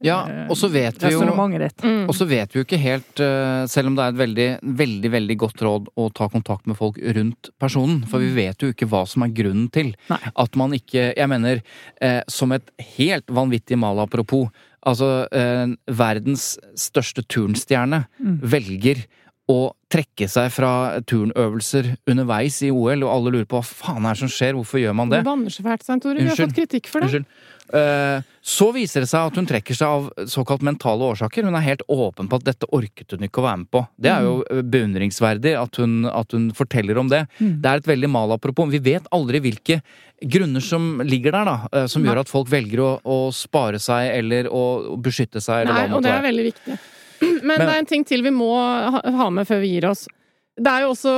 ja, og så vet vi jo, ditt. Mm. Og så vet vi jo ikke helt, eh, selv om det er et veldig, veldig veldig godt råd å ta kontakt med folk rundt personen, for vi mm. vet jo ikke hva som er grunnen til Nei. at man ikke Jeg mener, eh, som et helt vanvittig malapropos, altså eh, verdens største turnstjerne mm. velger å trekke seg fra turnøvelser underveis i OL, og alle lurer på hva faen er det som skjer, hvorfor gjør man det? Du banner så fælt, Svein Tore. Vi har fått kritikk for det. Unnskyld. Uh, så viser det seg at hun trekker seg av såkalt mentale årsaker. Hun er helt åpen på at dette orket hun ikke å være med på. Det er jo mm. beundringsverdig at hun, at hun forteller om det. Mm. Det er et veldig malapropos. Vi vet aldri hvilke grunner som ligger der, da, eh, som gjør at folk velger å, å spare seg eller å beskytte seg. Nei, og det er veldig viktig. [clears throat] Men, det er en ting til vi må ha med før vi gir oss. Det er jo også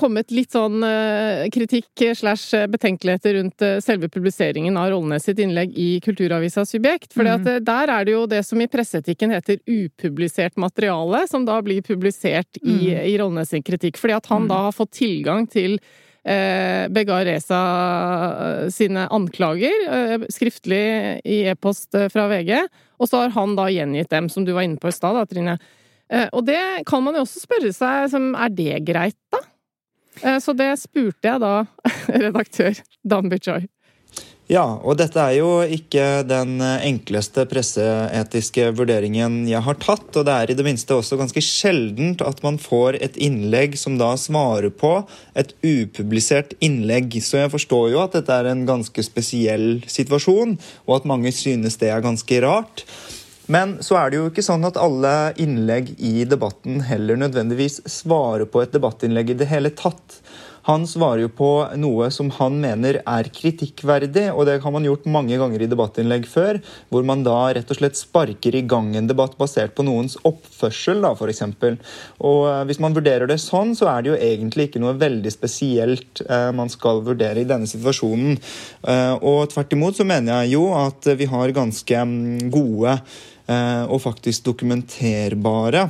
kommet litt sånn eh, kritikk slash betenkeligheter rundt eh, selve publiseringen av Rollnes sitt innlegg i Kulturavisa Subjekt. For mm. der er det jo det som i presseetikken heter upublisert materiale, som da blir publisert i, mm. i Rollnes sin kritikk. Fordi at han mm. da har fått tilgang til eh, Beggar Reza eh, sine anklager eh, skriftlig i e-post fra VG, og så har han da gjengitt dem, som du var inne på i stad, da, Trine. Og det kan man jo også spørre seg, er det greit, da? Så det spurte jeg da [laughs] redaktør Dan Bichoy. Ja, og dette er jo ikke den enkleste presseetiske vurderingen jeg har tatt. Og det er i det minste også ganske sjeldent at man får et innlegg som da svarer på et upublisert innlegg. Så jeg forstår jo at dette er en ganske spesiell situasjon, og at mange synes det er ganske rart. Men så er det jo ikke sånn at alle innlegg i debatten heller nødvendigvis svarer på et debattinnlegg i det hele tatt. Han svarer jo på noe som han mener er kritikkverdig, og det har man gjort mange ganger i debattinnlegg før, hvor man da rett og slett sparker i gang en debatt basert på noens oppførsel, da, f.eks. Og eh, hvis man vurderer det sånn, så er det jo egentlig ikke noe veldig spesielt eh, man skal vurdere i denne situasjonen. Eh, og tvert imot så mener jeg jo at vi har ganske mm, gode eh, og faktisk dokumenterbare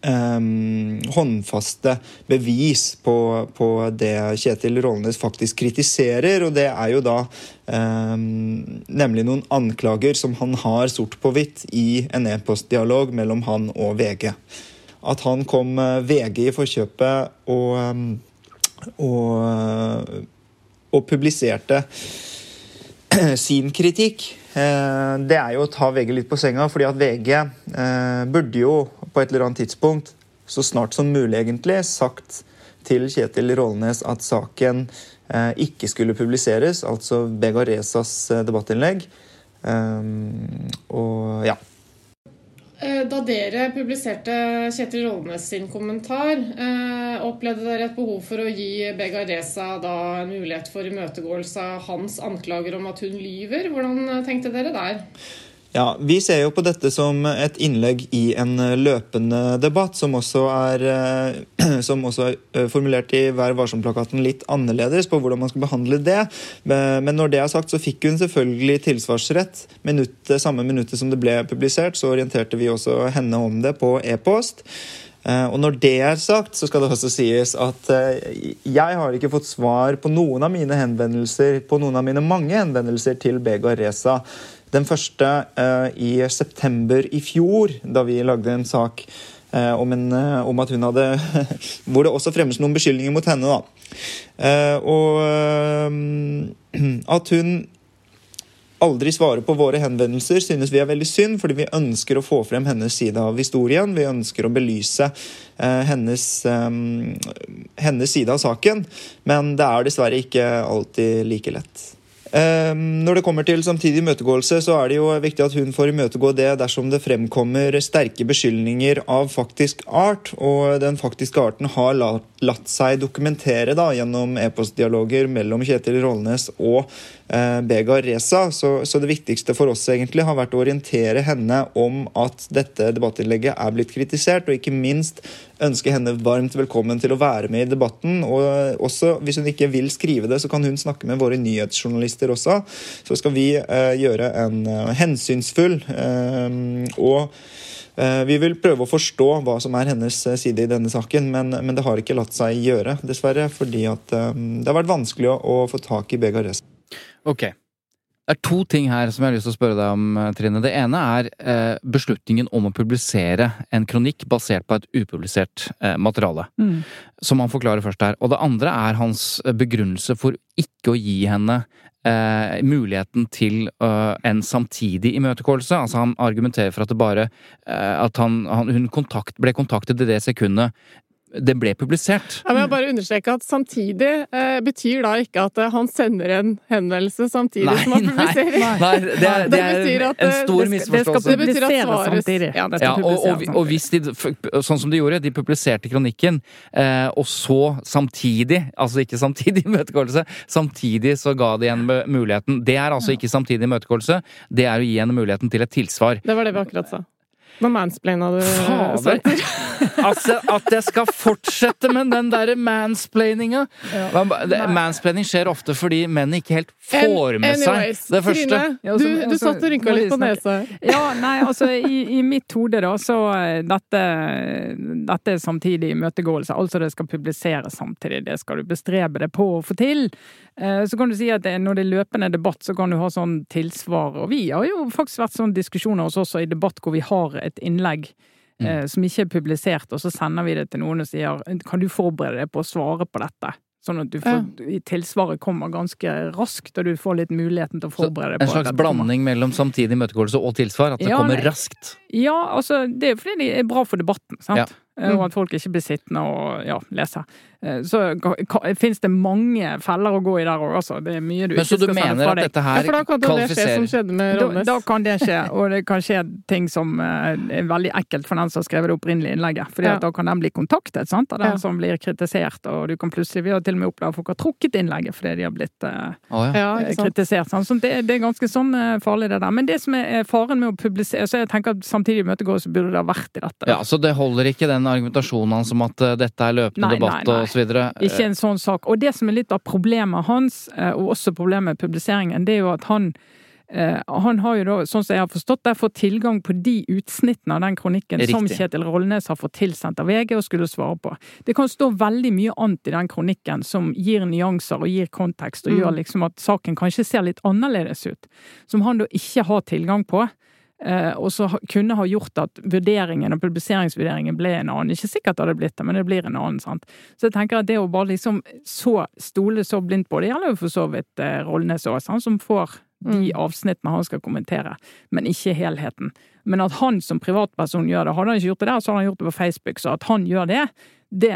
Um, håndfaste bevis på, på, det Kjetil Rollnes faktisk kritiserer. Og det er jo da um, nemlig noen anklager som han har sort på hvitt i en e-postdialog mellom han og VG. At han kom VG i forkjøpet og, um, og, og publiserte [clears throat] sin kritikk Eh, det er jo å ta VG litt på senga, fordi at VG eh, burde jo på et eller annet tidspunkt, så snart som mulig egentlig, sagt til Kjetil Rålnes at saken eh, ikke skulle publiseres, altså Begarezas debattinnlegg. Og ja. Eh, da dere publiserte Kjetil Rollnes sin kommentar, eh, opplevde dere et behov for å gi Bega Reza en mulighet for imøtegåelse av hans anklager om at hun lyver? Hvordan tenkte dere der? Ja, Vi ser jo på dette som et innlegg i en løpende debatt, som også er, eh, [clears throat] som også er eh, formulert i Vær varsom-plakaten litt annerledes på hvordan man skal behandle det. Men når det er sagt, så fikk hun selvfølgelig tilsvarsrett. Minuttet, samme minuttet som det ble publisert, så orienterte vi også henne om det på e-post. Eh, og når det er sagt, så skal det også sies at jeg har ikke fått svar på noen av mine henvendelser, på noen av mine mange henvendelser til Begar Reza den første uh, i september i fjor, da vi lagde en sak uh, om, en, uh, om, at hun hadde [laughs] Hvor det også fremmes noen beskyldninger mot henne. da. og at hun aldri svarer på våre henvendelser, synes vi er veldig synd, fordi vi ønsker å få frem hennes side av historien. Vi ønsker å belyse hennes, hennes side av saken. Men det er dessverre ikke alltid like lett. Ehm, når det kommer til samtidig imøtegåelse, så er det jo viktig at hun får imøtegå det dersom det fremkommer sterke beskyldninger av faktisk art, og den faktiske arten har latt seg dokumentere da, gjennom e-postdialoger mellom Kjetil Rollnes og Begar Reza. Så, så, det viktigste for oss egentlig har vært å orientere henne om at dette debattinnlegget er blitt kritisert, og ikke minst ønske henne varmt velkommen til å være med i debatten. Og også, hvis hun ikke vil skrive det, så kan hun snakke med våre nyhetsjournalister også. Så skal vi eh, gjøre en uh, hensynsfull eh, og eh, vi vil prøve å forstå hva som er hennes side i denne saken, men, men det har ikke latt seg gjøre, dessverre. Fordi at det har vært vanskelig å, å få tak i Begares. Ok, det er to ting her som jeg har lyst til å spørre deg om, eh, Trine. Det ene er eh, beslutningen om å publisere en kronikk basert på et upublisert eh, materiale. Mm. Som han forklarer først her. Og det andre er hans eh, begrunnelse for ikke å gi henne eh, muligheten til uh, en samtidig imøtegåelse. Altså han argumenterer for at det bare At han, han, hun kontakt, ble kontaktet i det sekundet det ble publisert. Ja, men jeg bare understreke at samtidig eh, betyr da ikke at eh, han sender en henvendelse samtidig nei, som han [laughs] publiserer. Nei, nei. det, er, [laughs] det, er at, en stor eh, misforståelse. Det, skal publiseres samtidig. Ja, ja og, og, og, hvis de, sånn som de gjorde, de publiserte kronikken, eh, og så samtidig, altså ikke samtidig [laughs] imøtegåelse, samtidig så ga de henne muligheten. Det er altså ikke samtidig imøtegåelse, det er å gi henne muligheten til et tilsvar. Det var det vi akkurat sa. Nå mansplaina du, Fader! Altså, [laughs] at jeg skal fortsette med den derre mansplaininga! Ja. Mansplaining skjer ofte fordi menn ikke helt får med Anyways, seg det første. Trine, du, du satt og rynka litt på nesa. Ja, nei, altså i, i mitt hode da, så eh, dette, dette er samtidig imøtegåelse. Altså det skal publiseres samtidig. Det skal du bestrebe deg på å få til. Eh, Så kan du si at når det er løpende debatt, så kan du ha sånn tilsvar. Og vi har jo faktisk vært sånn diskusjoner hos oss i debatt hvor vi har et innlegg mm. som ikke er publisert, og så sender vi det til noen og sier kan du forberede deg på å svare på dette? Sånn at du får, ja. tilsvaret kommer ganske raskt, og du får litt muligheten til å forberede deg på det. En slags blanding mellom samtidig imøtegåelse og tilsvar. At det Ja, kommer raskt. Ja, altså, det er fordi det er bra for debatten, sant? Ja. Eh, Og at folk ikke blir sittende og ja, lese. Eh, Så fins det mange feller å gå i der òg, altså. Det er mye du Men ikke så du skal sende mener fra at deg. dette Ja, her for da kan det skje som skjedde med Da, da kan det skje, og det kan skje ting som eh, er veldig ekkelt for den som har skrevet det opprinnelige innlegget. Fordi Ja. da kan den bli kontaktet sant, av den Ja. som blir kritisert, og du kan plutselig Vi har til og med opplevd at folk har trukket innlegget fordi de har blitt eh, oh, ja. Ja, kritisert. Sant? Så det, det er ganske sånn farlig, det der. Men det som er er faren med å publisere Så jeg tenker at samtidig i møtegående så burde det ha vært i dette. ja, Så det holder ikke den argumentasjonen hans om at eh, dette er løpende Nei, debatt nei, nei. og så videre. Ikke en sånn sak. Og det som er litt av problemet hans, eh, og også problemet med publiseringen, det er jo at han eh, han har jo da, sånn som jeg har forstått det, fått tilgang på de utsnittene av den kronikken som Kjetil Rollnes har fått tilsendt av VG og skulle svare på. Det kan stå veldig mye annet i den kronikken som gir nyanser og gir kontekst, og gjør liksom at saken kanskje ser litt annerledes ut. Som han da ikke har tilgang på. Eh, og så kunne ha gjort at vurderingen og publiseringsvurderingen ble en annen. Ikke sikkert det hadde blitt det, men det blir en annen. sant? Så jeg tenker at det å bare liksom så stole så blindt på det, gjelder jo for så vidt eh, Rollnes òg, som får de avsnittene han skal kommentere, men ikke helheten. Men at han som privatperson gjør det, hadde han ikke gjort det der, så hadde han gjort det på Facebook. Så at han gjør det, det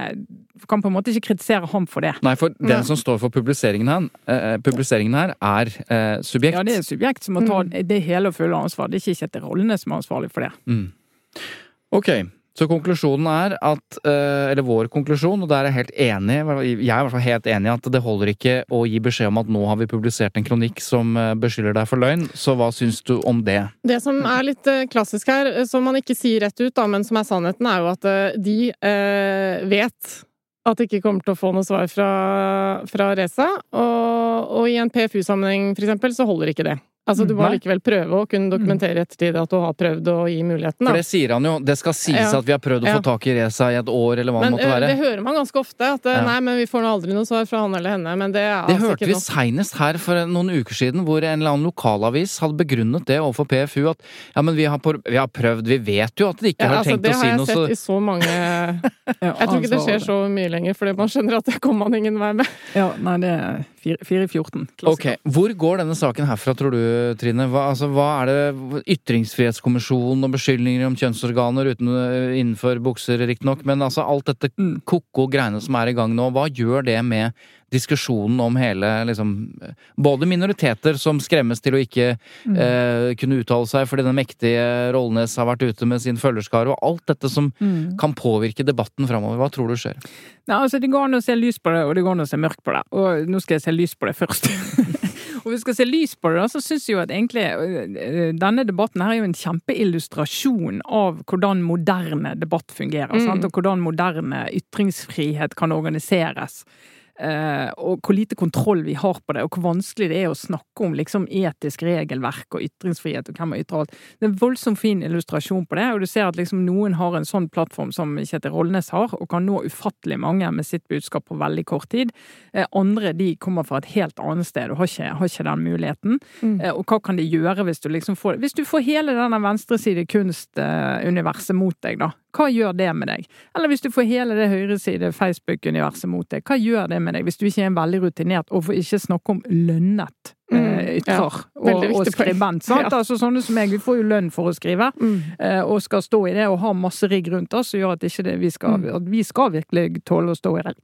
kan på en måte ikke kritisere ham for det. Nei, for den som står for publiseringen her, eh, publiseringen her er eh, subjekt. Ja, det er subjekt som må ta det hele og fulle ansvar. Det er ikke Kjetil Rollene som er ansvarlig for det. Mm. Ok, så konklusjonen er at eh, Eller vår konklusjon, og der er jeg helt enig Jeg er i hvert fall helt enig i at det holder ikke å gi beskjed om at nå har vi publisert en kronikk som eh, beskylder deg for løgn. Så hva syns du om det? Det som er litt eh, klassisk her, som man ikke sier rett ut, da, men som er sannheten, er jo at de eh, vet at de ikke kommer til å få noe svar fra, fra Reza. Og, og i en PFU-sammenheng, for eksempel, så holder ikke det. Altså, du må likevel prøve å kunne dokumentere i ettertid at du har prøvd å gi muligheten. Da. For det sier han jo. Det skal sies Ja. at vi har prøvd å Ja. få tak i Reza i et år, eller hva det måtte eh, være. det hører man ganske ofte, at eh, Ja. nei, men vi får nå aldri noe svar fra han eller henne. Men det er Det altså hørte vi seinest her for noen uker siden, hvor en eller annen lokalavis hadde begrunnet det overfor PFU at ja, men vi har, vi har prøvd, vi vet jo at de ikke Ja, har altså, tenkt det har jeg sett så i så mange [laughs] Jeg tror ikke det skjer så mye lenger, fordi man skjønner at det kommer man ingen vei med. Ja, nei, det er fire- 4 i 14. Ok, Hvor går denne saken herfra, tror du, Trine? Hva, altså, hva er det Ytringsfrihetskommisjonen og beskyldninger om kjønnsorganer uten, øh, innenfor bukser, riktignok, men altså alt dette Mm. ko-ko greiene som er i gang nå, hva gjør det med diskusjonen om hele liksom Både minoriteter som skremmes til å ikke Mm. eh, kunne uttale seg fordi den mektige Rollnes har vært ute med sin følgerskare, og alt dette som Mm. kan påvirke debatten framover. Hva tror du skjer? Nei, altså Det går an å se lys på det, og det går an å se mørkt på det. Og nå skal jeg se lys på det først. [laughs] og vi skal se lys på det, da, så syns jeg jo at egentlig øh, denne debatten her er jo en kjempeillustrasjon av hvordan moderne debatt fungerer. Sant? Og hvordan moderne ytringsfrihet kan organiseres. Eh, og hvor lite kontroll vi har på det, og hvor vanskelig det er å snakke om liksom, etisk regelverk og ytringsfrihet og hvem har ytrer alt. Det er en voldsomt fin illustrasjon på det, og du ser at liksom, noen har en sånn plattform som Kjetil Rollnes har, og kan nå ufattelig mange med sitt budskap på veldig kort tid. Eh, andre de kommer fra et helt annet sted og har ikke, har ikke den muligheten. Eh, og hva kan de gjøre hvis du liksom får Hvis du får hele denne venstreside kunst-universet mot deg, da. Hva gjør det med deg? Eller hvis du får hele det høyreside Facebook-universet mot deg, hva gjør det med deg hvis du ikke er en veldig rutinert, og for ikke snakke om lønnet eh, Mm, ja. og, og skribent? Sant? Ja. Altså sånne som meg, vi får jo lønn for å skrive, Mm. eh, og skal stå i det og ha masse rigg rundt oss, som gjør at, det, vi, skal, Mm. at vi skal virkelig tåle å stå i det.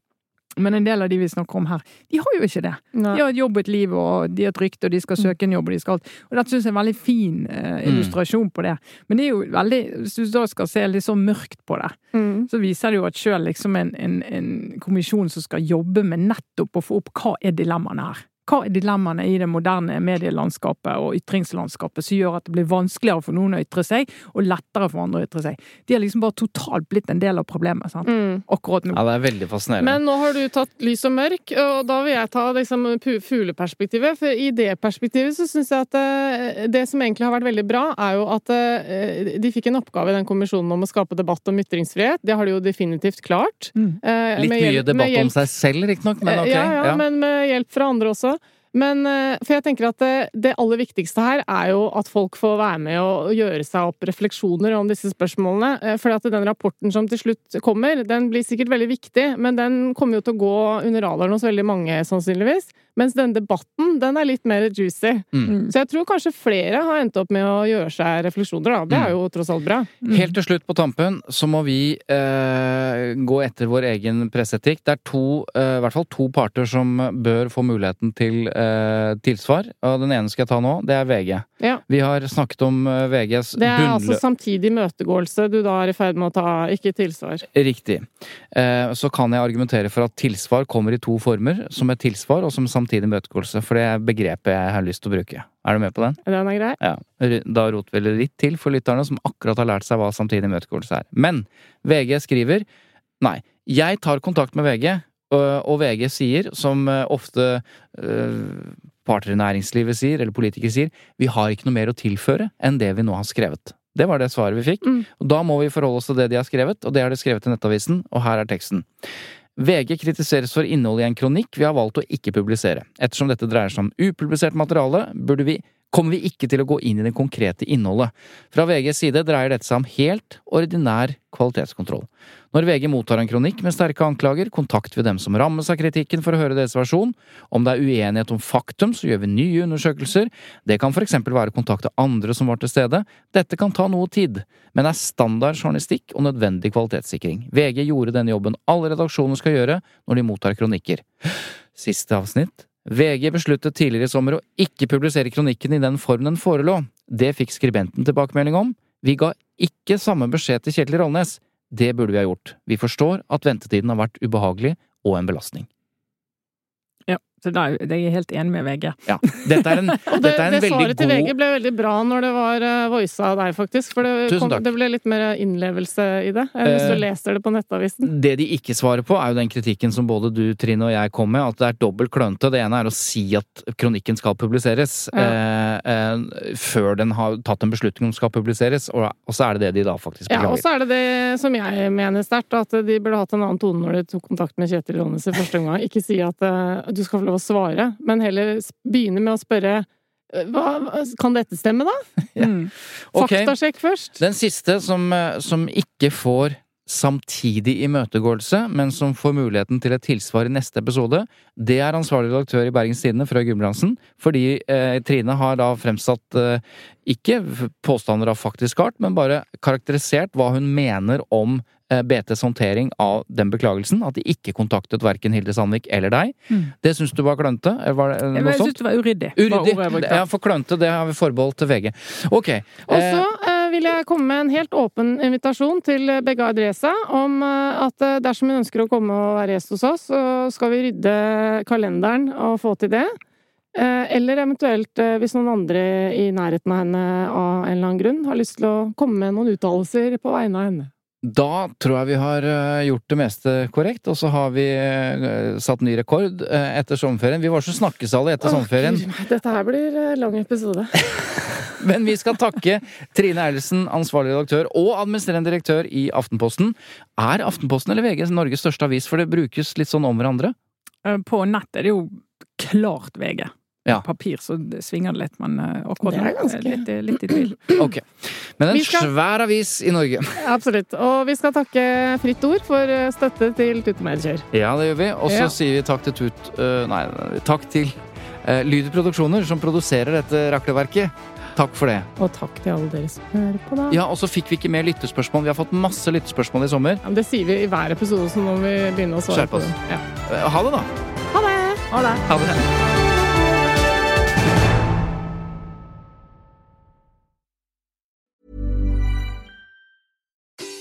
Men en del av de vi snakker om her, de har jo ikke det. Nei. De har et jobb og et liv, og de har et rykte, og de skal søke en jobb, og de skal alt. Og dette syns jeg er en veldig fin eh, illustrasjon på det. Men det er jo veldig, hvis du da skal se litt så mørkt på det, Mm. så viser det jo at sjøl liksom en, en, en kommisjon som skal jobbe med nettopp å få opp hva er dilemmaene her. Hva er dilemmaene i det moderne medielandskapet og ytringslandskapet som gjør at det blir vanskeligere for noen å ytre seg, og lettere for andre å ytre seg. De har liksom bare totalt blitt en del av problemet sant? Mm. akkurat nå. Ja, det er veldig fascinerende. Men nå har du tatt lys og mørk, og da vil jeg ta liksom fugleperspektivet. For i det perspektivet så syns jeg at eh, det som egentlig har vært veldig bra, er jo at eh, de fikk en oppgave i den kommisjonen om å skape debatt om ytringsfrihet. Det har de jo definitivt klart. Mm. Eh, Litt mye debatt om seg selv, riktignok, men ok. ja, ja, ja. men med hjelp fra andre også. Men eh, for jeg tenker at det, det aller viktigste her er jo at folk får være med og gjøre seg opp refleksjoner om disse spørsmålene. Eh, For at den rapporten som til slutt kommer, den blir sikkert veldig viktig, men den kommer jo til å gå under radaren hos veldig mange, sannsynligvis. Mens denne debatten, den er litt mer juicy. Mm. Så jeg tror kanskje flere har endt opp med å gjøre seg refleksjoner, da. Det er jo tross alt bra. Helt til slutt på tampen så må vi eh, gå etter vår egen presseetikk. Det er to, eh, i hvert fall to parter som bør få muligheten til eh, tilsvar. Og den ene skal jeg ta nå. Det er VG. Ja. Vi har snakket om VGs VGs Det er altså samtidig møtegåelse du da er i ferd med å ta, ikke tilsvar. Riktig. Eh, så kan jeg argumentere for at tilsvar kommer i to former. Som et tilsvar og som samtidig møtegåelse. For det er begrepet jeg har lyst til å bruke. Er du med på den? Den er grei? Ja, Da roter vi litt til for lytterne som akkurat har lært seg hva samtidig møtegåelse er. Men VG skriver Nei, jeg tar kontakt med VG, og, VG sier, som eh, ofte øh, parter i næringslivet sier, eller politikere sier, vi har ikke noe mer å tilføre enn det vi nå har skrevet. Det var det svaret vi fikk. Mm. Og da må vi forholde oss til det de har skrevet, og det har de skrevet i Nettavisen, og her er teksten. VG kritiseres for innholdet i en kronikk vi har valgt å ikke publisere. Ettersom dette dreier seg om upublisert materiale, burde vi kommer vi ikke til å gå inn i det konkrete innholdet. Fra VGs side dreier dette seg om helt ordinær kvalitetskontroll. Når VG mottar en kronikk med sterke anklager, kontakter vi dem som rammes av kritikken for å høre deres versjon. Om det er uenighet om faktum, så gjør vi nye undersøkelser. Det kan for eksempel være å kontakte andre som var til stede. Dette kan ta noe tid, men er standard journalistikk og nødvendig kvalitetssikring. VG gjorde denne jobben alle redaksjoner skal gjøre når de mottar kronikker. Siste avsnitt. VG besluttet tidligere i sommer å ikke publisere kronikken i den form den forelå. Det fikk skribenten tilbakemelding om. Vi ga ikke samme beskjed til Kjetil Rollnes. Det burde vi ha gjort. Vi forstår at ventetiden har vært ubehagelig og en belastning. Ja, så da, det er jeg helt enig med VG. Ja, dette er en, [laughs] Og det, er en det svaret til VG ble veldig bra når det var uh, voisa av deg, faktisk. For det, kom, det ble litt mer innlevelse i det enn hvis Eh, du leser det på Nettavisen. Det de ikke svarer på, er jo den kritikken som både du, Trine, og jeg kom med, at det er dobbelt klønete. Det ene er å si at kronikken skal publiseres, eh, eh, før den har tatt en beslutning om skal publiseres, og, og så er det det de da faktisk Ja, og så er det det som jeg mener sterkt, at de burde hatt en annen tone når de tok kontakt med Kjetil Ronnes i første omgang. Ikke si at eh, du skal få lov å svare, men heller begynne med å spørre eh, hva, kan dette stemme, da? [laughs] Mm. Ok. Faktasjekk først. Den siste som, eh, som ikke får samtidig imøtegåelse, men som får muligheten til et tilsvar i neste episode, det er ansvarlig redaktør i Bergens Tidende, Frøy Gulbrandsen. Fordi eh, Trine har da fremsatt eh, ikke påstander av faktisk art, men bare karakterisert hva hun mener om BTs håndtering av den beklagelsen. At de ikke kontaktet verken Hilde Sandvik eller deg. Mm. Det syns du var klønete? eh, Var det noe jeg syns det var uryddig. Uryddig. Var. Ja, for klønete, det har vi forbeholdt til VG. Ok. Og eh, så eh, vil jeg komme med en helt åpen invitasjon til Begga begge adressa om eh, at eh, dersom hun ønsker å komme og være gjest hos oss, så skal vi rydde kalenderen og få til det. Eh, Eller eventuelt, eh, hvis noen andre i nærheten av henne av en eller annen grunn har lyst til å komme med noen uttalelser på vegne av henne. Da tror jeg vi har eh, gjort det meste korrekt, og så har vi eh, satt ny rekord eh, etter sommerferien. Vi var så snakkesalige etter Åh, sommerferien, Gud, Dette her blir lang episode. [laughs] men vi skal takke Trine Eilertsen, ansvarlig redaktør og administrerende direktør i Aftenposten. Er Aftenposten eller VG Norges største avis, for det brukes litt sånn om hverandre? På nett er det jo klart VG. Ja. Papir så svinger det litt, men eh, akkurat Det er nå er ganske- litt, i- litt i tvil. [clears throat] Ok. Men en skal- svær avis i Norge. [laughs] Absolutt. Og vi skal takke Fritt Ord for eh, støtte til Tutemedier. Ja, det gjør vi. Og så Ja. sier vi takk til Tut... eh, nei, takk til uh, Lyder Produksjoner, som produserer dette rakleverket. Takk for det. Og takk til alle dere som hører på, da. Ja, og så fikk vi ikke mer lyttespørsmål. Vi har fått masse lyttespørsmål i sommer. Ja, det sier vi i hver episode, så nå må vi begynne å svare Skjerp på oss. det. Ja. Eh, Ha det, da. Ha det! Ha det! Ha det.